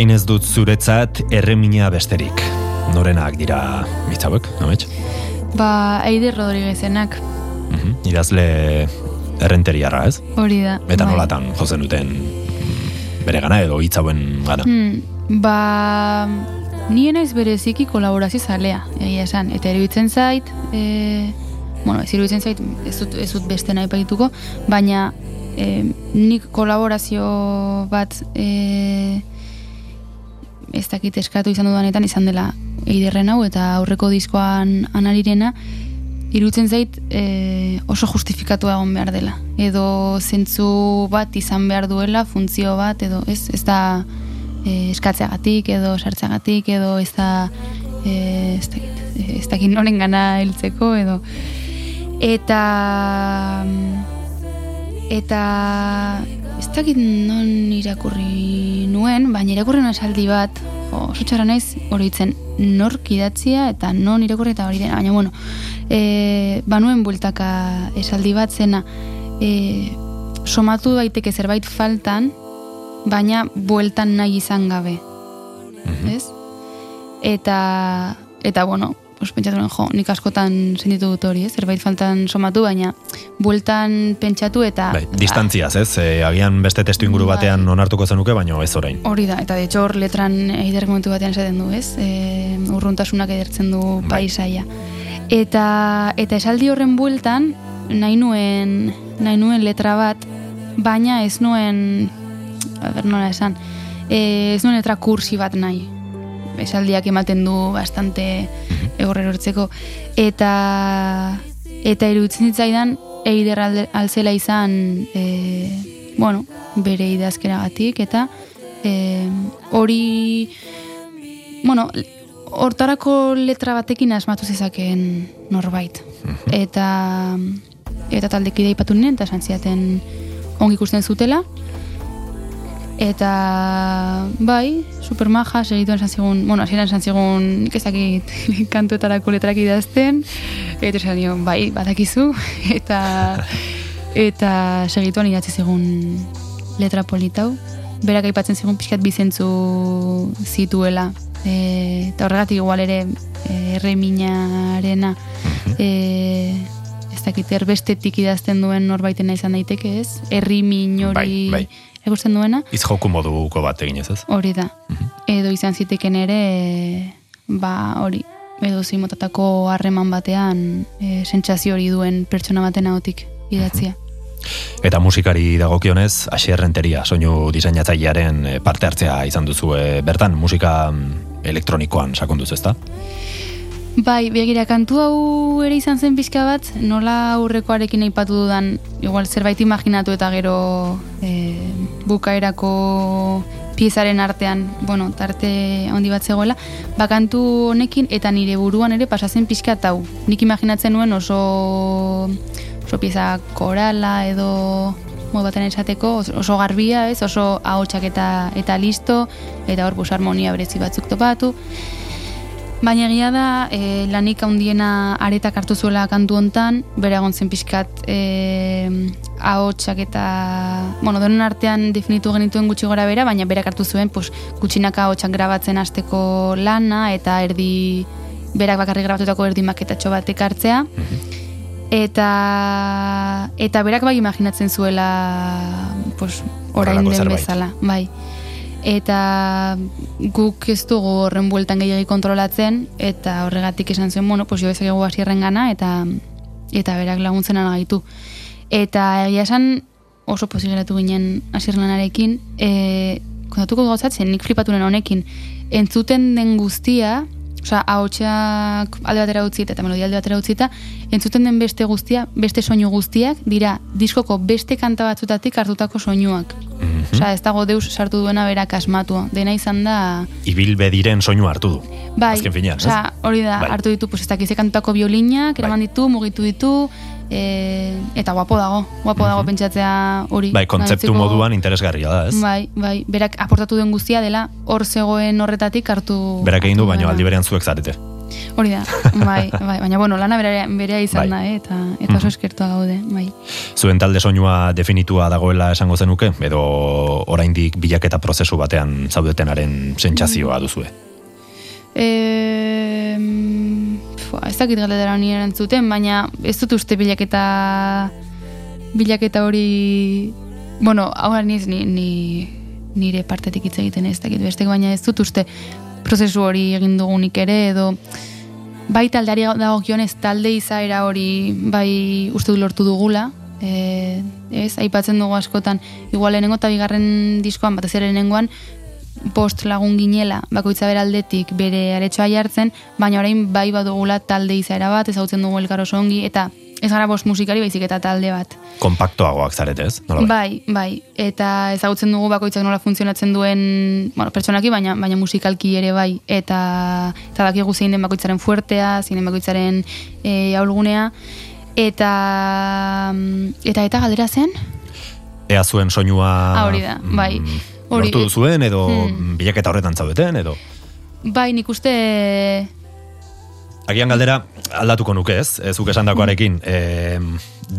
Orain ez dut zuretzat erremina besterik. Norenak dira hitzauek, amets? Ba, Eider Rodriguezenak. Mhm. Idazle errenteriarra, ez? Hori da. Eta bai. nolatan jozen duten bere gana edo hitz hauen gana. Hmm, ba, nien naiz bereziki kolaborazio zalea, egia esan. Eta iruditzen zait, e, bueno, ez iruditzen zait, ez dut, ez dut beste nahi paituko, baina e, nik kolaborazio bat e, ez dakit eskatu izan dudanetan izan dela eiderren hau eta aurreko diskoan anarirena irutzen zait e, oso justifikatua egon behar dela. Edo zentzu bat izan behar duela, funtzio bat, edo ez, ez da e, eskatzeagatik, edo sartzeagatik, edo ez da e, ez dakit, ez dakit noren gana heltzeko, edo eta eta ez dakit non irakurri nuen, baina irakurri nuen esaldi bat, oso txarra naiz oroitzen nork idatzia eta non irakurri eta hori dena, baina bueno, e, banuen bueltaka esaldi bat zena, e, somatu daiteke zerbait faltan, baina bueltan nahi izan gabe. Ez? Eta, eta bueno, pues, pentsatu nuen, jo, nik askotan sentitu dut hori, ez? Zerbait faltan somatu, baina bueltan pentsatu eta... Bai, distantziaz, ez? E, agian beste testu inguru Bai. batean onartuko zenuke, baino ez orain. Hori da, eta de hecho hor letran eider momentu batean esaten du, ez? E, urruntasunak edertzen du Bai. paisaia. Eta, eta esaldi horren bueltan, nahi nuen, nahi nuen letra bat, baina ez nuen, a ber, nola esan, e, ez nuen letra kursi bat nahi. Esaldiak ematen du bastante egorrer hortzeko. Eta, eta iruditzen zitzaidan, eider alzela izan, e, bueno, bere idazkeragatik, eta e, hori, bueno, hortarako letra batekin asmatu zezakeen norbait. Eta eta taldekide ipatu ninen, eta esan ziaten ongi ikusten zutela. Eta bai, supermaja, segituen esan zigun, bueno, hasieran esan zigun, nik ez dakit (laughs) kantuetarako letrak idazten, eta esan nion, bai, badakizu, (laughs) eta eta segituan idatzi zigun letra politau. Berak aipatzen zigun pixkat bizentzu zituela. E, eta horregatik igual ere erreminarena e, ez dakit erbestetik idazten duen norbaitena izan daiteke ez? Errimin hori Bai, bai. Ikusten duena. Hitz joku moduko bat eginez, ez? Hori da. Edo izan ziteken ere, ba, hori, edo zimotatako harreman batean e, sentsazio hori duen pertsona baten ahotik idatzia. Eta musikari dagokionez, Asier Renteria, soinu diseinatzailearen eh, parte hartzea izan duzu eh, bertan, musika mm, elektronikoan sakonduz, ezta? Bai, begira, kantu hau ere izan zen pixka bat, nola aurrekoarekin aipatu dudan, igual zerbait imaginatu eta gero e, bukaerako piezaren artean, bueno, tarte handi bat zegoela, bakantu honekin eta nire buruan ere pasatzen pixka hau. Nik imaginatzen nuen oso, oso pieza korala edo modu baten esateko, oso- garbia, ez, oso ahotsak eta, eta listo, eta hor harmonia berezi batzuk topatu. Baina egia da, e, lanik handiena aretak hartu zuela kantu hontan, bere egon zen pixkat e, ahotsak eta, bueno, donen artean definitu genituen gutxi gora bera, baina berak hartu zuen, pues, gutxinaka ahotsak grabatzen hasteko lana, eta erdi, berak bakarrik grabatutako erdi maketatxo batek hartzea. Eta, eta berak bai imaginatzen zuela, pues, orain den bezala, bai eta guk ez dugu horren bueltan gehiagi kontrolatzen eta horregatik esan zen, bueno, pues jo ezagegu hasierren gana eta eta berak laguntzen gaitu. Eta egia esan oso pozik ginen hasierren lanarekin, e, kontatuko gauzatzen, nik flipatunen honekin, entzuten den guztia, osea, ahotsak alde batera utzita eta melodia alde batera utzita, entzuten den beste guztia, beste soinu guztiak, dira diskoko beste kanta batzutatik hartutako soinuak. Osea, ez dago deus sartu duena berak asmatua. Dena izan da... Ibilbe diren soinu hartu du. Bai, Azken finean, ez? osea, hori da, Bai. hartu ditu, pues, ez dakize kantutako biolinak, eraman ditu, mugitu ditu, e, eta guapo dago, guapo dago pentsatzea hori. Bai, kontzeptu moduan interesgarria da, ez? Bai, bai, berak aportatu duen guztia dela, hor zegoen horretatik hartu... Berak egin du, baino aldi berean zuek zarete. Hori da, bai, (laughs) bai, baina bueno, lana berea, berea izan Bai. da, eh, eta, eta oso eskertua gaude, bai. Zuen talde soinua definitua dagoela esango zenuke, edo oraindik bilaketa prozesu batean zaudetenaren sentsazioa duzue. E, ez dakit galdera honi erantzuten, baina ez dut uste bilaketa bilaketa hori, bueno, hau niz ni, ni, nire partetik hitz egiten ez dakit bestek, baina ez dut uste prozesu hori egin dugunik ere, edo bai taldeari dagokionez talde izaera hori bai uste dut lortu dugula, e, ez, aipatzen dugu askotan, igual lehenengo eta bigarren diskoan, batez ere lehenengoan, bost lagun ginela, bakoitza bere aldetik bere aretsoa jartzen, baina orain bai badugula talde izaera bat, ezagutzen dugu elkar oso ongi, eta ez gara bost musikari baizik eta talde bat. Kompaktoagoak zarete, ez? Nola Bai, bai, eta ezagutzen dugu bakoitzak nola funtzionatzen duen, bueno, pertsonaki, baina baina musikalki ere bai, eta eta dakigu zein den bakoitzaren fuertea, zein den bakoitzaren e, ahulgunea, eta eta eta galdera zen? Ea zuen soinua... Ah, hori da, bai. mm, Hori, lortu duzuen, edo Hmm. bilaketa horretan zaudeten, edo... Bai, nik uste Agian galdera aldatuko nuke ez, zuk esandakoarekin, e,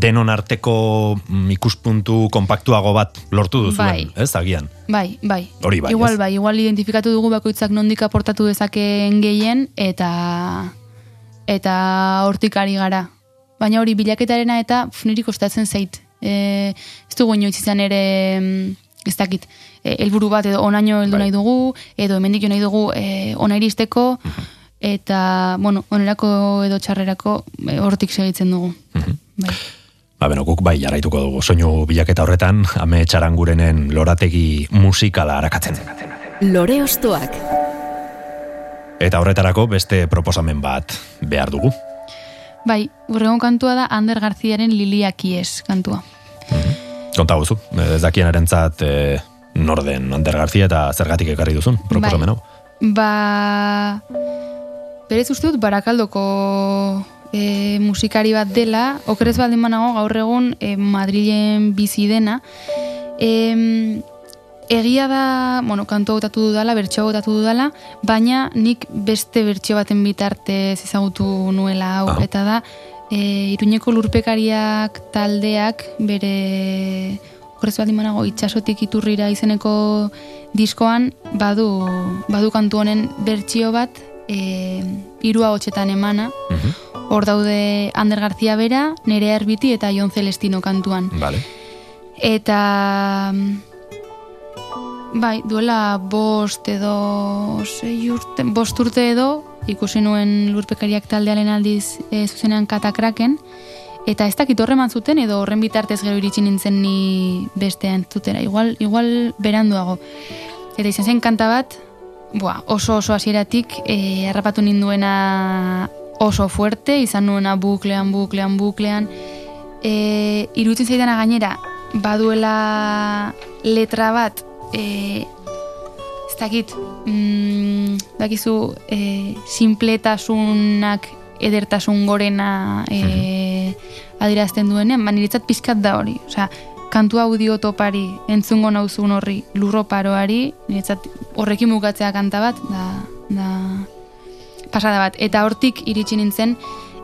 denon arteko mm, ikuspuntu kompaktuago bat lortu duzuen, Bai. ez, agian. Bai, bai. Hori bai, Igual ez? bai, igual identifikatu dugu bakoitzak nondik aportatu dezakeen gehien eta eta hortik ari gara. Baina hori bilaketarena eta pf, niri kostatzen zait. E, ez dugu inoiz izan ere mm, ez dakit, e, helburu bat edo onaino heldu Bai. nahi dugu, edo hemendik jo nahi dugu e, ona iristeko, eta, bueno, onerako edo txarrerako e, hortik segitzen dugu. Bai. Ba, beno, guk bai jarraituko dugu soinu bilaketa horretan, ame txarangurenen lorategi musikala arakatzen. Lore Ostoak. Eta horretarako beste proposamen bat behar dugu. Bai, urrengo kantua da Ander Garziaren Liliakies kantua. Konta guzu, ez dakien erentzat e, norden Ander Garzia eta zergatik ekarri duzun, proposamen hau. Ba, berez uste dut barakaldoko e, musikari bat dela, okerez baldin banago gaur egun e, Madrilen bizi dena. E, egia da, bueno, kantu hautatu dudala, bertxo hautatu dudala, baina nik beste bertxo baten bitartez ezagutu nuela hau, Ah. eta da, e, iruñeko lurpekariak taldeak bere horrez baldin banago itxasotik iturrira izeneko diskoan badu, badu kantu honen bertsio bat e, irua hotxetan emana Mhm. hor daude Ander García bera, Nerea Erbiti eta Jon Celestino kantuan Vale. eta mm, bai, duela bost edo sei urte, bost urte edo ikusi nuen lurpekariak taldearen aldiz e, zuzenean katakraken eta ez dakit horreman zuten edo horren bitartez gero iritsi nintzen ni beste entzutera igual, igual beranduago eta izan zen kanta bat Buah, oso oso hasieratik eh, harrapatu ninduena oso fuerte, izan nuena buklean, buklean, buklean. E, iruditzen zaidana gainera, baduela letra bat, e, dakit, mm, dakizu, e, simpletasunak edertasun gorena e, adirazten duenean, ba, niretzat pizkat da hori. Osea, kantu audio topari, entzungo nauzun horri, lurro paroari, niretzat horrekin bukatzea kanta bat, da, da pasada bat. Eta hortik iritsi nintzen,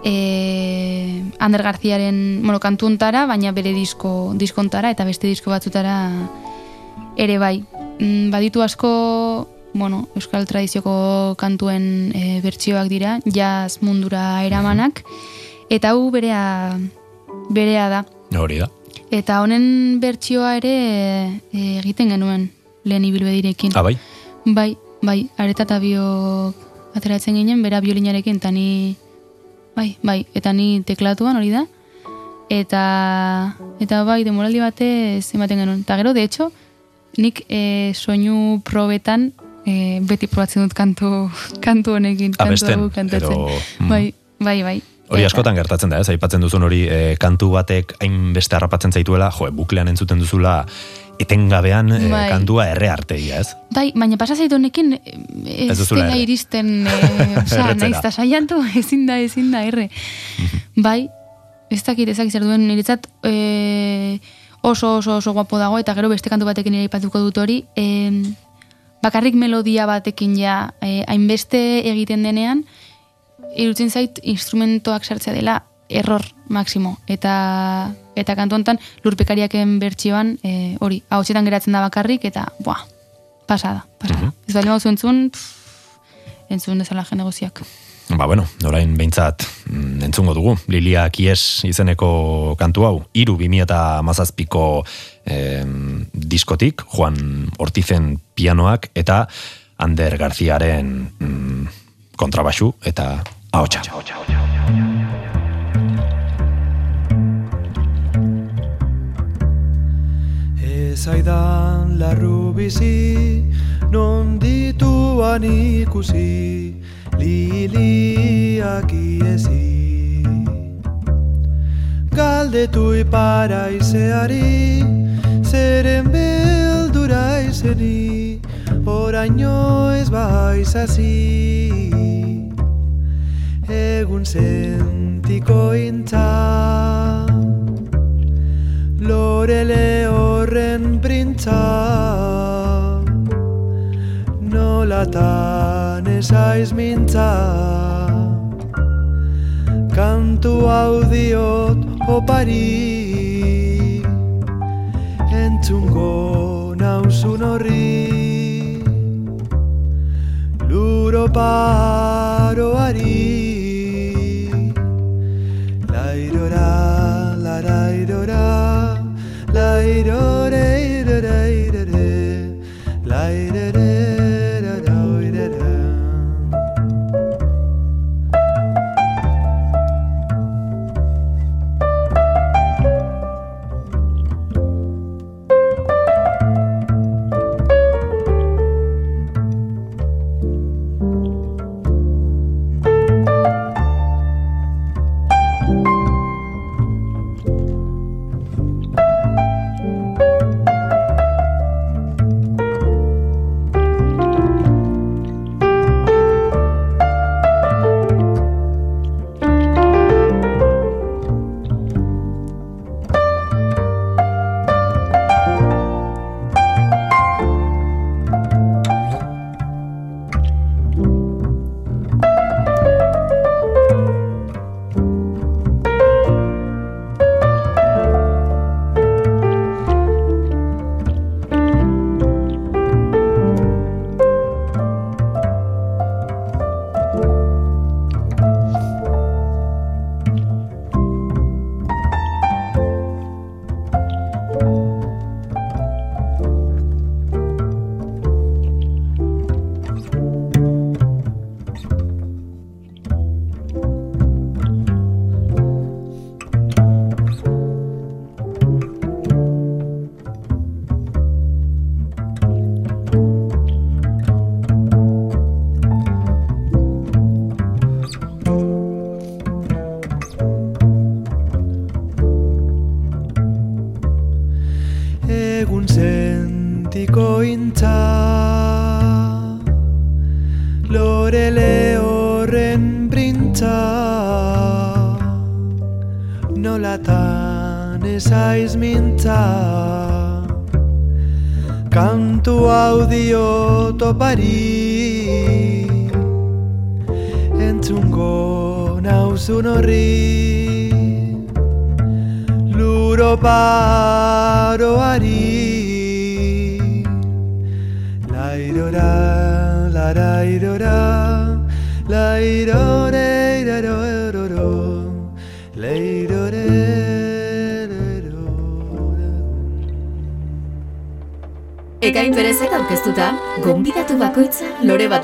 e, Ander Garziaren bueno, kantuntara, baina bere disko, diskontara eta beste disko batzutara ere bai. Mm, Baditu asko, bueno, euskal tradizioko kantuen e, bertsioak dira, jazz mundura eramanak, eta hau berea, berea da. Hori da. Eta honen bertsioa ere e, egiten genuen lehen ibilbedirekin. Ah, bai? Bai, bai, areta eta biok ateratzen ginen, bera biolinarekin, eta ni, bai, bai, eta ni teklatuan hori da, eta, eta bai, demoraldi batez ematen genuen. Eta gero, de hecho, nik e, soinu probetan e, beti probatzen dut kantu, (laughs) kantu honekin, kantu Abesten, kantatzen. edo, mm. Bai, bai, bai. Hori askotan gertatzen da, ez? Aipatzen duzun hori e, kantu batek hainbeste harrapatzen zaituela, jo, buklean entzuten duzula etengabean e, Bai. kantua erre arteia, ez? Bai, baina pasa zait honekin eh, ez, dela erre. iristen, (laughs) osea, naiz ta saiatu (laughs) ezin da, ezin da erre. bai, ez dakit, ez dakit zer duen niretzat eh, oso oso oso guapo dago eta gero beste kantu batekin ere aipatuko dut hori, eh, bakarrik melodia batekin ja eh, hainbeste egiten denean, irutzen zait instrumentoak sartzea dela error maximo. Eta eta kantu honetan lurpekariaken bertsioan eh, hori, ahotsetan geratzen da bakarrik eta buah, pasada, pasada. Ez bali entzun, pff, entzun dezala negoziak. Ba, bueno, orain behintzat mm, entzungo dugu. Lilia Kies izeneko kantu hau, iru 2000 mazazpiko em, diskotik, Juan Ortizen pianoak eta Ander Garziaren mm, kontrabaxu eta ahotsa. Ezaidan larru bizi, non dituan ikusi, liliak iezi. Galdetu ipara izeari, zeren beldura izeni, oraino ez baizazi. Egun sentiko intza, Lorele horren printza Nolatan esaiz mintza. Kantu hau diot opari. Entzungo nauzun horri. Luro paroari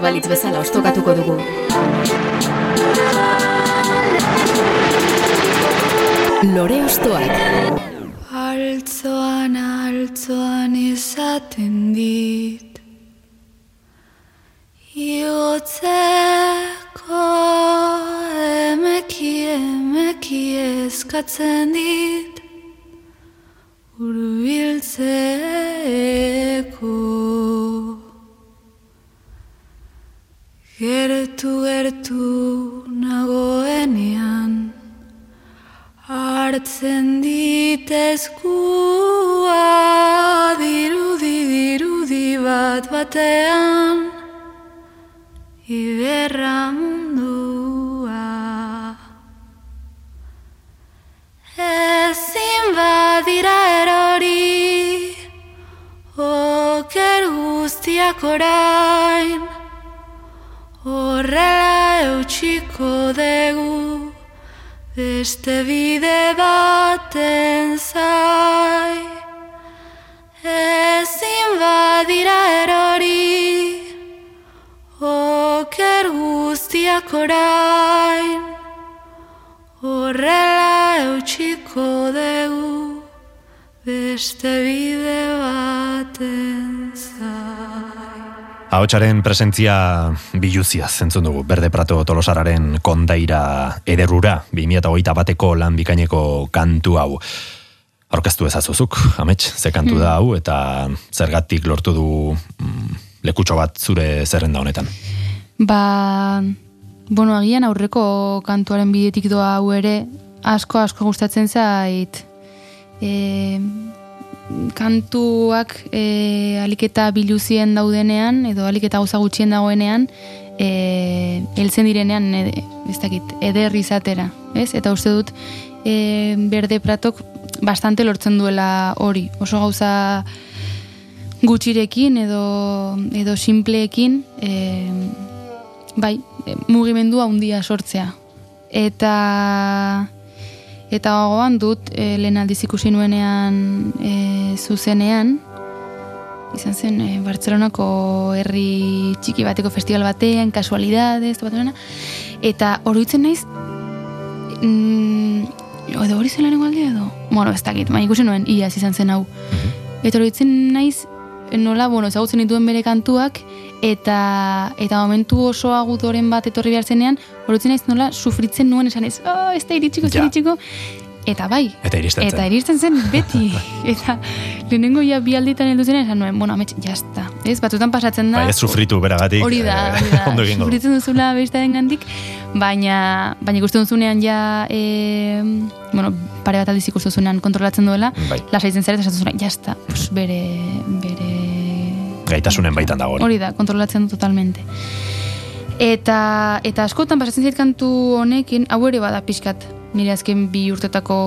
balitz bezala ostokatuko Gertu, gertu nagoenean Hartzen dit eskua dirudi dirudi bat batean Iberra mundua. Ezin badira erori Oker guztiak orain Horrela eutxiko dugu beste bide baten zai ezin badira erori oker guztiak orain. Horrela eutxiko dugu beste bide baten Ahotsaren presentzia biluziaz zentzun dugu, Berde Prato Tolosararen kondaira ederrura, 2008 bateko lan bikaineko kantu hau. Aurkeztu ezazuzuk, amets, ze kantu da hau, eta zergatik lortu du mm, lekutxo bat zure zerrenda honetan. Ba, bueno, agian aurreko kantuaren bidetik doa hau ere, asko asko gustatzen zait. E, kantuak e, aliketa biluzien daudenean, edo aliketa gauza gutxien dagoenean, e, heltzen direnean, e, ez dakit, eder izatera, ez? Eta uste dut, e, berde pratok bastante lortzen duela hori. Oso gauza gutxirekin edo, edo simpleekin, e, bai, e, mugimendu handia sortzea. Eta eta gogoan dut e, lehen aldiz ikusi nuenean e, zuzenean, izan zen e, Bartzelonako herri txiki bateko festival batean, kasualidades, bat eta oroitzen naiz, mm, edo hori zen lehenengo aldea edo? Bueno, ez dakit, baina ikusi nuen, iaz izan zen hau. Eta oroitzen naiz, nola, bueno, ezagutzen dituen bere kantuak, eta eta momentu oso agudoren bat etorri behar zenean, oroitzen naiz nola, sufritzen nuen esan ez, oh, ez da iritsiko, ez Ja. iritsiko, Eta bai, Eta iristen zen. eta iristen zen (laughs) beti. eta lehenengo ja bi alditan heldu zen esan nuen, bueno, amets, jazta. Ez, batzutan pasatzen da. Bai, ez sufritu beragatik. Hori da, eh, hori da. (laughs) ondo egingo du. Sufritzen duzula bestaren gandik, baina, baina ikusten duzunean ja, e, bueno, pare bat aldiz ikusten duzunean kontrolatzen duela, Bai. lasaitzen zara eta esaten duzunean, jazta, pues bere, bere... Gaitasunen baitan dago hori. Da, kontrolatzen du totalmente. Eta, eta askotan pasatzen zait kantu honekin, hau ere bada pixkat, nire azken bi urtetako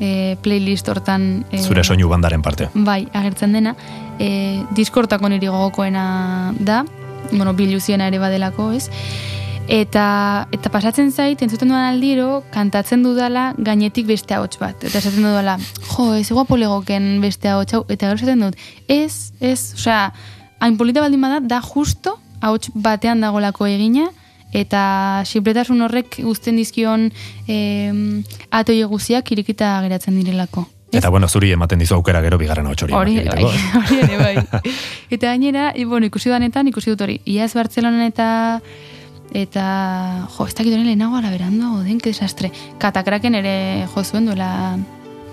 e, playlist hortan... E, Zure soinu bandaren parte. Bai, agertzen dena. E, diskortako niri gogokoena da, bueno, biluziena ere badelako, ez? Eta, eta pasatzen zait, entzuten dudan aldiro, kantatzen dudala gainetik beste ahots bat. Eta esaten dudala, jo, ez guapo legoken beste ahots hau, eta gero esaten dut, ez, ez, osea, hain polita baldin bada, da justo ahots batean dagolako egina, eta sinpletasun horrek guztien dizkion em, atoi guziak irikita geratzen direlako. Eta bueno, zuri ematen dizu aukera gero bigarren hotxori. Hori ere bai, (laughs) hori ere bai. Eta gainera, bueno, ikusi danetan, ikusi dut hori. Iaz Bartzelonan eta eta jo, ez dakit hori lehenago ala beranduago den, que desastre. Katakraken ere jo zuen duela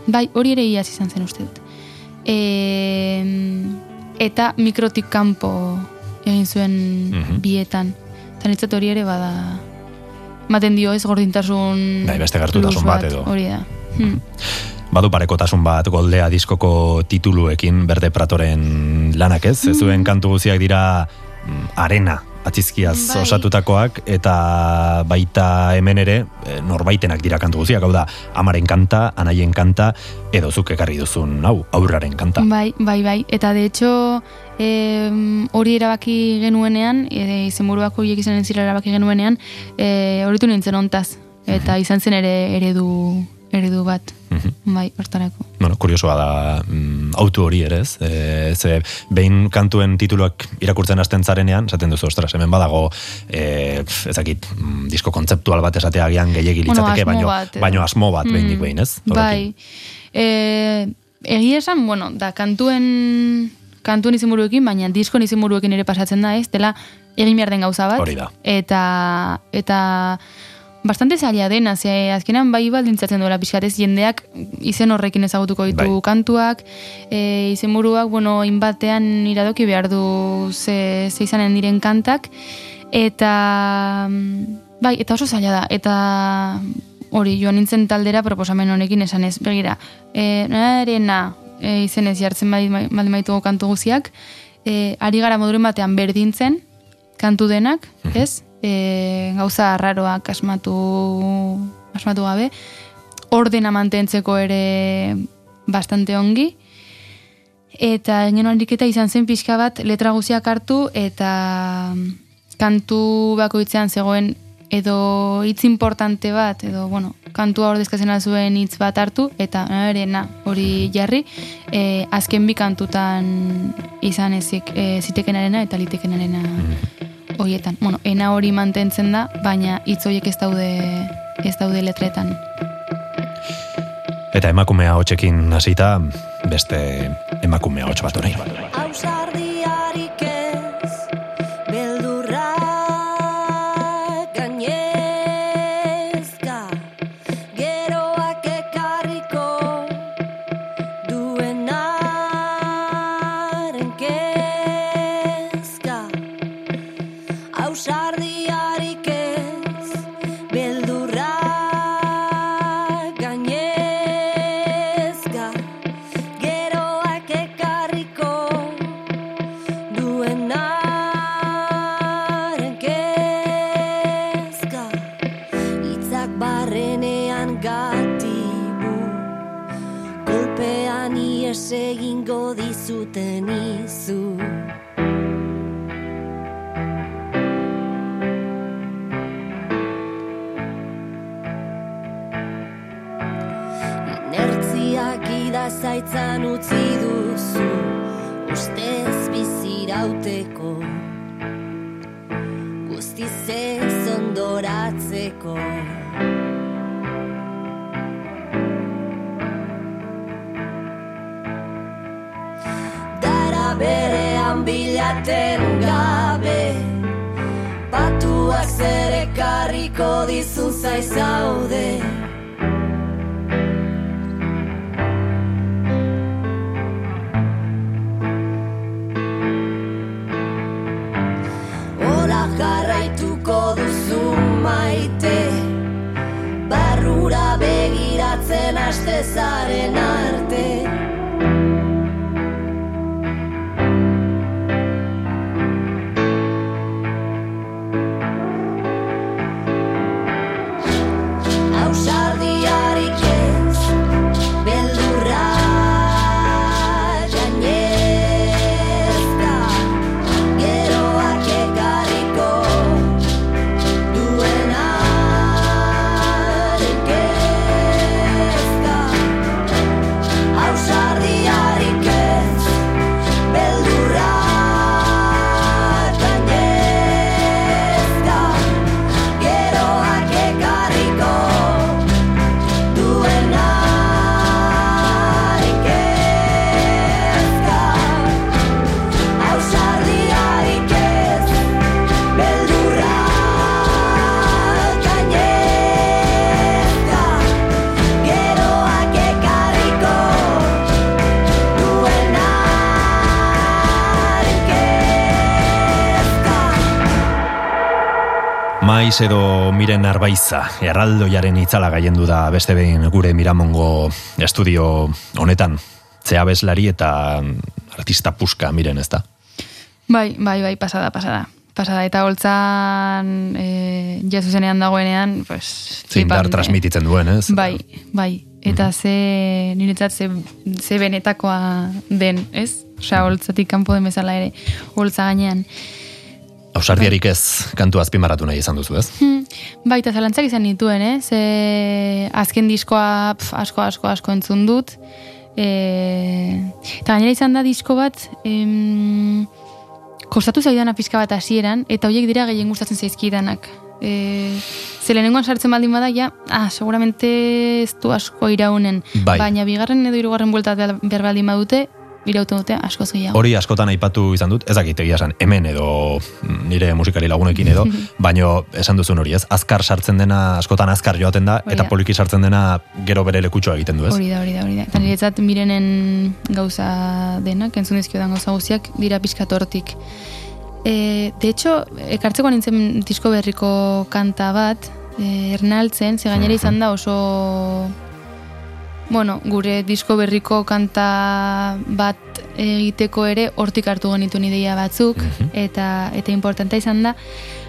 bai, hori ere iaz izan zen uste dut. E, eta mikrotik kanpo egin zuen Mhm. bietan. Eta nitzat hori ere bada maten dio ez gordintasun Bai, beste gertutasun plus bat edo. Hori da. Hmm. Badu parekotasun bat goldea diskoko tituluekin Berde Pratoren lanak ez? Ez zuen kantu guziak dira mm, arena atzizkiaz Bai. osatutakoak eta baita hemen ere eh, norbaitenak dira kantu guziak, hau da amaren kanta, anaien kanta edo zuk ekarri duzun hau, aurraren kanta. Bai, bai, bai. Eta de hecho, em, hori erabaki genuenean, e, izenburuak horiek izanen zira erabaki genuenean, e, horitu nintzen ontaz. Eta izan zen ere eredu, eredu bat. Mhm. Bai, hortarako. Bueno, kuriosoa da mm, autu hori ere, ez? E, ze behin kantuen tituluak irakurtzen hasten zarenean, esaten duzu, ostras, hemen badago, e, pf, ezakit, mm, disko kontzeptual bat esatea agian gehiegi Bueno, litzateke, asmo baino, bat, baino asmo bat Mm, behin, ez? Bai. E, egia esan, bueno, da kantuen kantuen izenburuekin, baina diskon izenburuekin ere pasatzen da, ez? Dela egin behar den gauza bat. Hori da. Eta, eta bastante zaila dena, ze azkenan bai baldintzatzen duela pixkatez jendeak izen horrekin ezagutuko ditu Bai. kantuak, e, izenburuak, bueno, inbatean iradoki behar du ze, ze izanen diren kantak, eta mm, bai, eta oso zaila da, eta hori joan nintzen taldera proposamen honekin esan ez, begira, e, arena e, izenez jartzen baldin baldin baitugu kantu guziak, e, ari gara moduren batean berdintzen, kantu denak, ez? E, gauza arraroak asmatu, asmatu gabe, ordena mantentzeko ere bastante ongi, eta egin ariketa izan zen pixka bat letra guziak hartu eta kantu bakoitzean zegoen edo hitz importante bat, edo, bueno, kantua ordezkatzen zuen hitz bat hartu, eta ere, na, hori jarri, e, azken bi kantutan izan ezik, e, zitekenarena eta litekenarena hoietan. Bueno, ena hori mantentzen da, baina hitz horiek ez daude, ez daude letretan. Eta emakumea hotxekin hasita beste emakumea hotx bat orain. Maiz edo miren arbaiza, erraldoiaren itzala gaiendu da beste behin gure Miramongo estudio honetan. Zea bezlari eta artista puska miren ez da. Bai, bai, bai, pasada, pasada. Pasada, eta holtzan e, jazuzenean dagoenean, pues... Flipan, eh? transmititzen duen, ez? Bai, bai. Eta ze, niretzat ze, ze benetakoa den, ez? Osea, holtzatik kanpo den bezala ere, holtza gainean. Ausardiarik ez kantu azpimarratu nahi izan duzu, ez? Hmm, bai, eta zalantzak izan nituen, eh? Ze azken diskoa pf, asko, asko, asko entzun dut. E, eta gainera izan da disko bat, em, kostatu zaidana pizka bat hasieran, eta horiek dira gehien gustatzen zaizkidanak. E, ze lehenengoan sartzen baldin bada, ja, ah, seguramente ez du asko iraunen. Bai. Baina bigarren edo hirugarren buelta behar behar baldin badute, irauten dute askoz gehiago. Hori askotan aipatu izan dut, ez dakit egia esan, hemen edo nire musikari lagunekin edo, (laughs) baino esan duzun hori ez, azkar sartzen dena, askotan azkar joaten da, Hori eta poliki sartzen dena gero bere lekutxoa egiten du ez? Hori da, hori da, hori da. Eta niretzat mirenen gauza denak, entzun dizkiodan gauza guztiak, dira pixkat hortik. E, de hecho, ekartzeko nintzen disko berriko kanta bat, e, ernaltzen, ze gainera izan da oso... Bueno, gure disko berriko kanta bat egiteko ere hortik hartu genitu ideia batzuk eta eta importantea izan da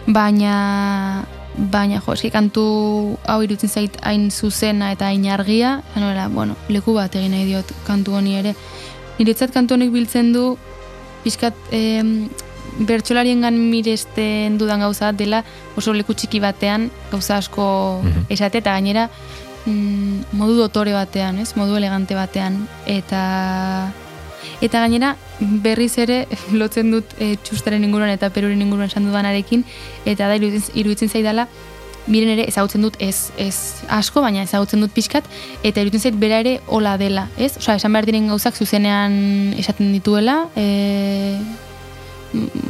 baina baina jo, eski kantu hau irutzen zait hain zuzena eta hain argia, zanora, bueno, leku bat egin nahi diot kantu honi ere. Niretzat kantu honek biltzen du pixkat em, bertsolariengan miresten dudan gauza dela oso leku txiki batean gauza asko Mhm. esate eta gainera mm, modu dotore batean, ez? Modu elegante batean eta eta gainera berriz ere (laughs) lotzen dut e, txustaren inguruan eta peruren inguruan esan dudanarekin eta da iruditzen, iruditzen zaidala miren ere ezagutzen dut ez, ez asko, baina ezagutzen dut pixkat, eta iruditzen zait bera ere hola dela, ez? Osa, esan behar diren gauzak zuzenean esaten dituela, e,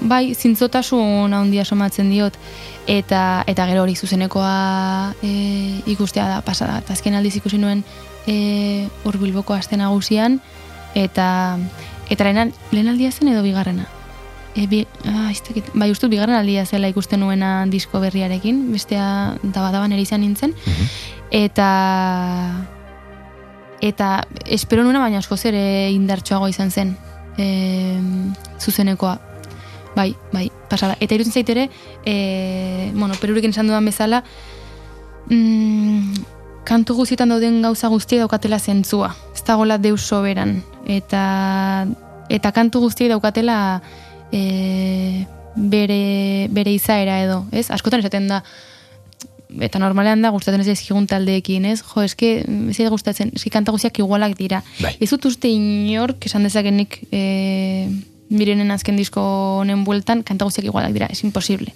bai, zintzotasun handia somatzen diot, eta eta gero hori zuzenekoa e, ikustea da pasada. Eta azken aldiz ikusi nuen e, hor bilboko aste nagusian, eta eta lehen, lehen aldia zen edo bigarrena? E, bi, ah, ez dakit, bai, ustut bigarren aldia zela ikusten nuena disko berriarekin, bestea daba-daban ere izan nintzen, eta eta espero nuena baina askoz ere indartsuago izan zen e, zuzenekoa. Bai, bai, pasada. Eta irutzen zait ere, e, bueno, perurekin esan dudan bezala, mm, kantu guztietan dauden gauza guztiak daukatela zentzua. Ez dagoela deus soberan. Eta, eta kantu guztiak daukatela e, bere, bere izaera edo, ez? Askotan esaten da, eta normalean da gustatzen ez ezkigun taldeekin, ez? Jo, eske, ez da gustatzen, eski kanta guztiak igualak dira. Bai. Ez dut uste inork esan dezakenik e, mirenen azken disko honen bueltan, kanta guztiak igualak dira, es imposible.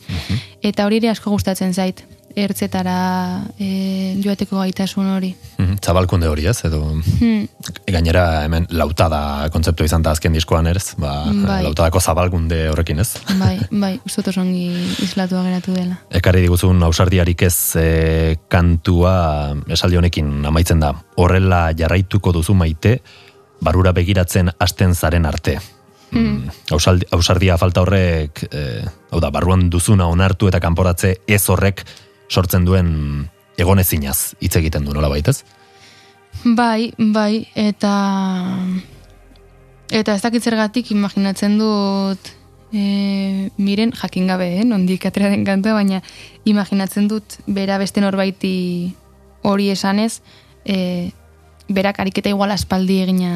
Eta hori ere asko gustatzen zait, ertzetara e, joateko gaitasun hori. Mhm, Zabalkunde hori ez, edo Hmm. gainera hemen lautada kontzeptu izan da azken diskoan erez, ba, Bai. lautadako zabalkunde horrekin ez. Bai, bai, oso ongi islatua geratu dela. Ekarri diguzun ausardiarik ez e, kantua esaldi honekin amaitzen da. Horrela jarraituko duzu maite, barura begiratzen hasten zaren arte. Mm. Ausaldi, ausardia falta horrek, e, hau da, barruan duzuna onartu eta kanporatze ez horrek sortzen duen egonezinaz hitz egiten du nola baitez? Bai, bai, eta eta ez dakit zergatik imaginatzen dut e, miren jakin gabe, eh, nondik atera den kantua, baina imaginatzen dut bera beste norbaiti hori esanez, e, berak ariketa igual aspaldi egina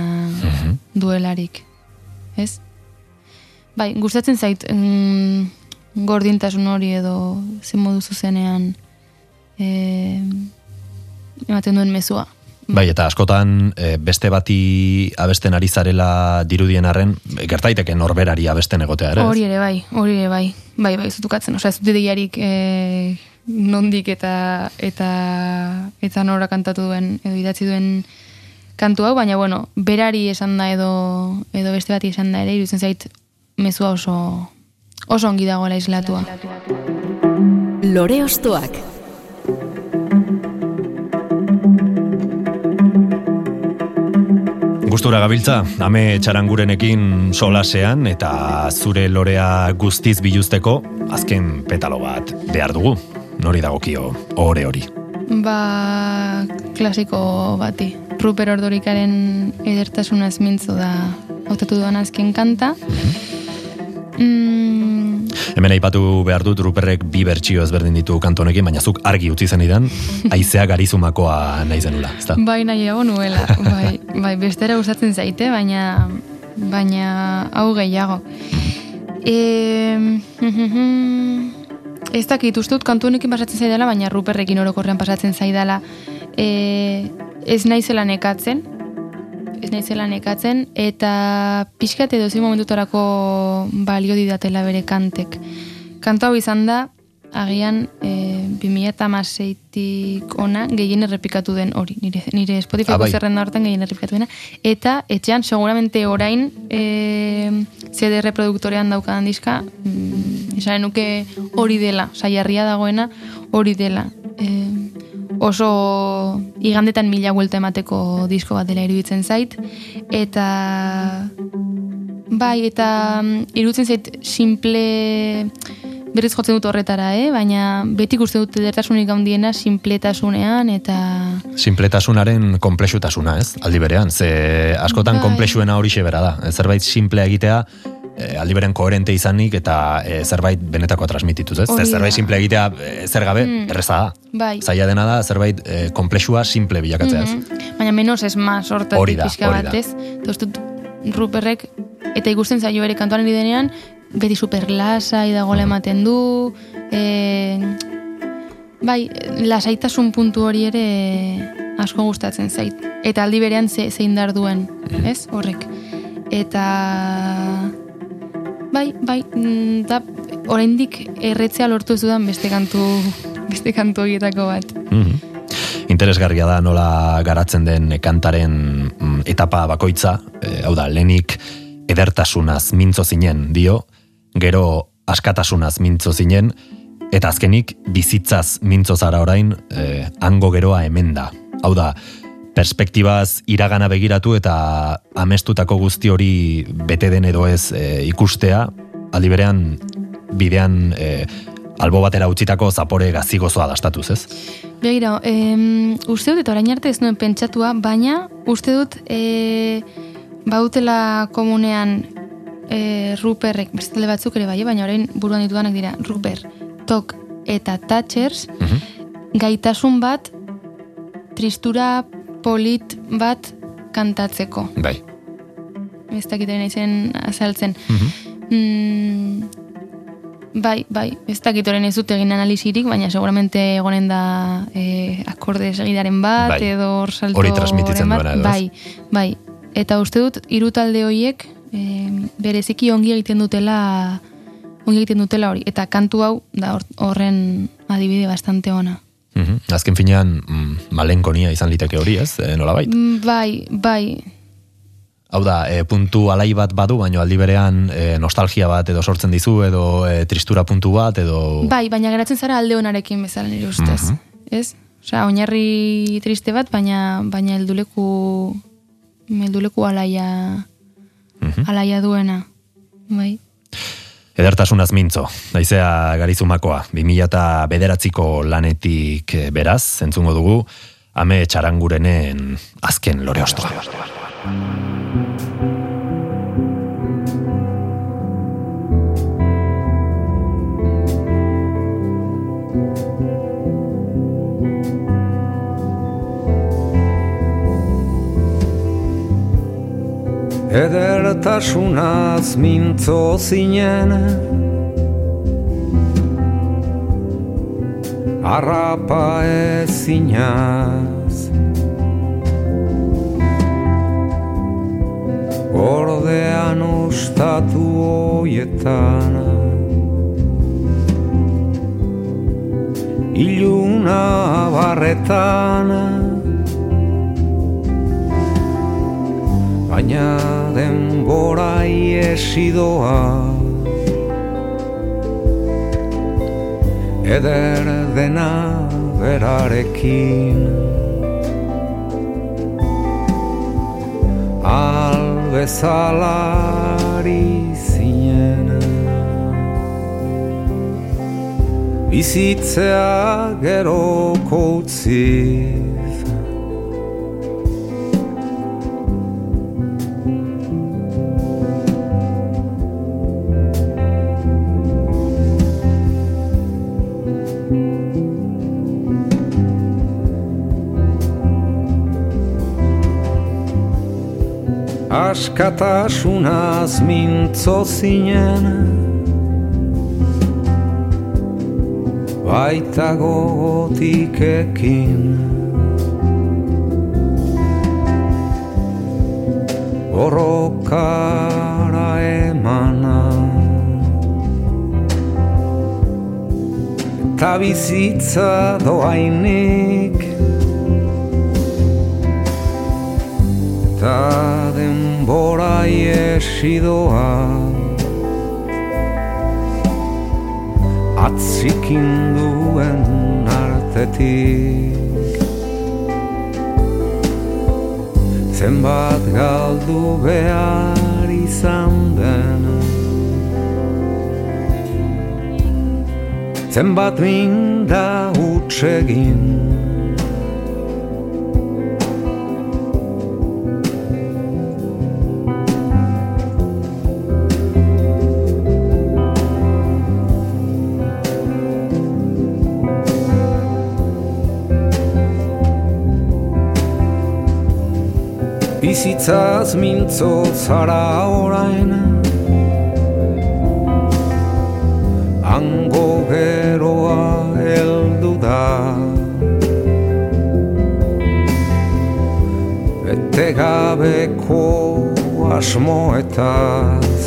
duelarik. Ez? Bai, gustatzen zait mm, gordintasun hori edo zen modu zuzenean e, ematen duen mezua. Bai, eta askotan e, beste bati abesten ari zarela dirudien arren, gertaiteke norberari abesten egotea ere. Hori ere bai, hori ere bai. Bai, bai, zutukatzen. Osea, ez dut ideiarik e, nondik eta eta eta nora kantatu duen edo idatzi duen kantu hau, baina bueno, berari esan da edo edo beste bati esan da ere, iruditzen zait mezua oso oso ongi dagoela islatua. Lore Ostoak. Gustura gabiltza, ame txarangurenekin solasean eta zure lorea guztiz biluzteko azken petalo bat behar dugu. Nori dagokio ore hori. Ba, klasiko bati. Ruper Ordorikaren edertasunaz mintzo da hautatu duan azken kanta. Mm, Hemen aipatu behar dut Ruperrek bi bertsio ezberdin ditu kantonekin, baina zuk argi utzi zenidan, (laughs) aizea garizumakoa nahi zenula, ezta? Bai nahiago nuela, bai, bai bestera gustatzen zaite, baina baina hau gehiago. E, (laughs) ez dakit, uste dut kantu honekin pasatzen zaidala, baina Ruperrekin orokorrean pasatzen zaidala e, ez naizela nekatzen, ez naizela nekatzen, eta pixkat edo zein momentutarako balio didatela bere kantek. Kantu hau izan da, agian e, 2006tik ona gehien errepikatu den hori, nire, nire Spotifyko Ah, bai. zerrenda hortan gehien errepikatu dena, eta etxean seguramente orain e, CD reproduktorean daukadan diska, mm, esanen nuke hori dela, saiarria dagoena hori dela. E, oso igandetan mila vuelta emateko disko bat dela iruditzen zait, eta bai, eta mm, iruditzen zait simple berriz jotzen dut horretara, eh? baina beti uste dut edertasunik handiena simpletasunean eta Sinpletasunaren komplexutasuna, ez? Aldi berean, ze askotan Bai. konplexuena hori bera da. Zerbait simple egitea, e, aldi beren koherente izanik eta e, zerbait benetako transmitituz, ez? Ze Hori da. zerbait simple egitea e, zer gabe, erreza da. bai. Zaila dena da, zerbait e, komplexua simple bilakatzea, ez? Mhm. Baina menos es más hortatik pixka bat, ez? Dut Ruperrek, eta ikusten zaio ere kantuan ari denean, beti super lasai dagoela ematen du, e, bai, lasaitasun puntu hori ere asko gustatzen zait. Eta aldi berean ze, zein dar duen, ez? Horrek. Eta bai, bai, mm, da oraindik erretzea lortu ez dudan beste kantu beste kantu horietako bat. Mhm. Interesgarria da nola garatzen den kantaren mm, etapa bakoitza, e, hau da, lenik edertasunaz mintzo zinen dio, gero askatasunaz mintzo zinen, eta azkenik bizitzaz mintzo zara orain, e, hango geroa hemen da. Hau da, perspektibaz iragana begiratu eta amestutako guzti hori bete den edo ez e, ikustea, aldi berean bidean e, albo batera utzitako zapore gazigozoa dastatuz, ez? Begira, em, uste dut, eta orain arte ez nuen pentsatua, baina uste dut e, bautela komunean e, Ruperrek, bestele batzuk ere bai, eh, baina orain buruan ditudanak dira, Ruper, Tok eta Thatchers, gaitasun bat, tristura polit bat kantatzeko. Bai. Ez dakitaren izen azaltzen. Mm, bai, bai, ez dakitoren ez dut egin analizirik, baina seguramente egonen da eh, akorde segidaren bat, Bai. edo salto Hori transmititzen bat. duena edo? Bai, bai. Eta uste dut, hiru talde horiek eh, bereziki ongi egiten dutela ongi egiten dutela hori. Eta kantu hau da hor- horren adibide bastante ona. Mhm. Azken finean, mm, malenkonia izan liteke hori, ez? E, nolabait? Mm, Bai, bai, Hau da, e, puntu alai bat badu, baino aldi berean e, nostalgia bat edo sortzen dizu, edo e, tristura puntu bat, edo... Bai, baina geratzen zara alde onarekin bezala nire ustez. Mhm. Ez? Osea, oinarri triste bat, baina baina helduleku helduleku alaia Mhm. alaia duena. Bai. Edertasunaz mintzo, daizea garizumakoa, 2000 eta bederatziko lanetik e, beraz, entzungo dugu, ame txarangurenen azken lore ostoa. Edertasunaz mintzo zinen. Arrapa ezinaz. Ordean ustatu hoietan Iluna barretan Baina denbora iesidoa Eder dena berarekin. Albezalari zinen. Bizitzea geroko utziz Askatasunaz mintzo zinen. Baita gogotik ekin. Borrokara emana. Eta bizitza doainik Eta denbora iesidoa Atzikin duen artetik. Zenbat galdu behar izan den. Zenbat minda utsegin Bizitzaz mintzo zara orain. Hango geroa heldu da. Bete gabeko asmoetaz.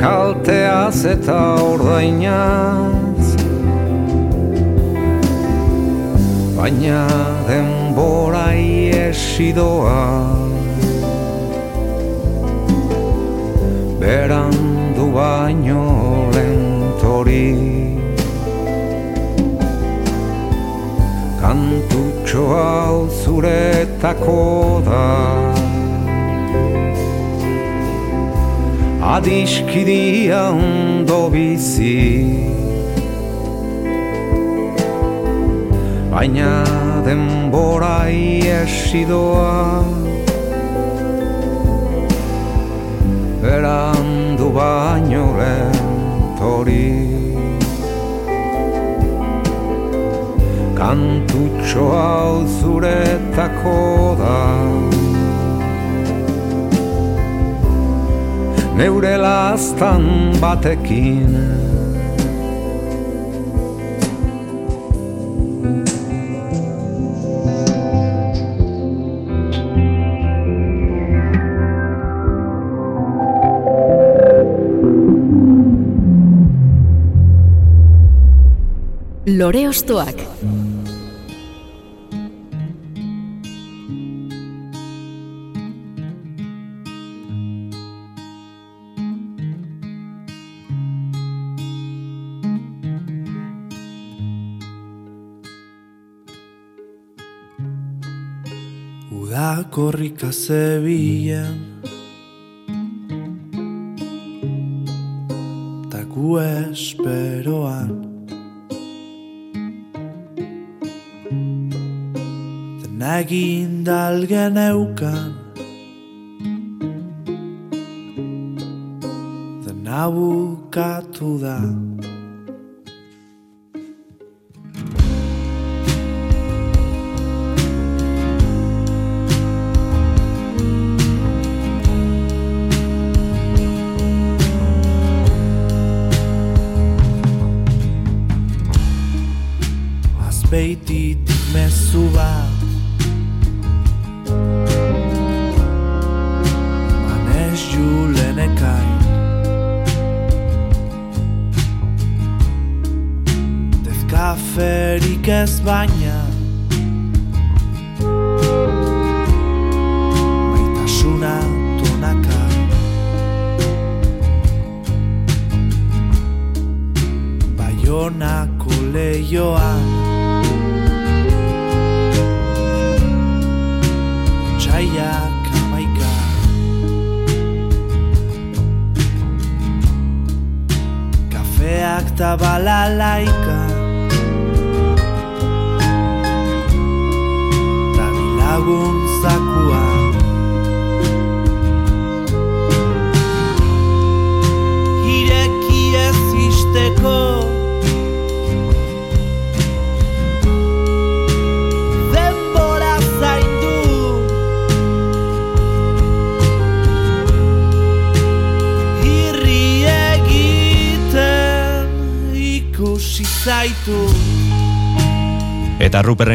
Kalteaz eta ordainaz. Baina denbora iesidoa Berandu baino lentori. Kantutxo hau zuretako da. Adiskidia ondo bizi. Baina denbora iesidoa Berandu baino lentori Kantutxo hau zuretako da. Neure lastan batekin Lore Ostoak. Korrika zebilen Ta gu esperoan egin dalgen eukan Dena bukatu da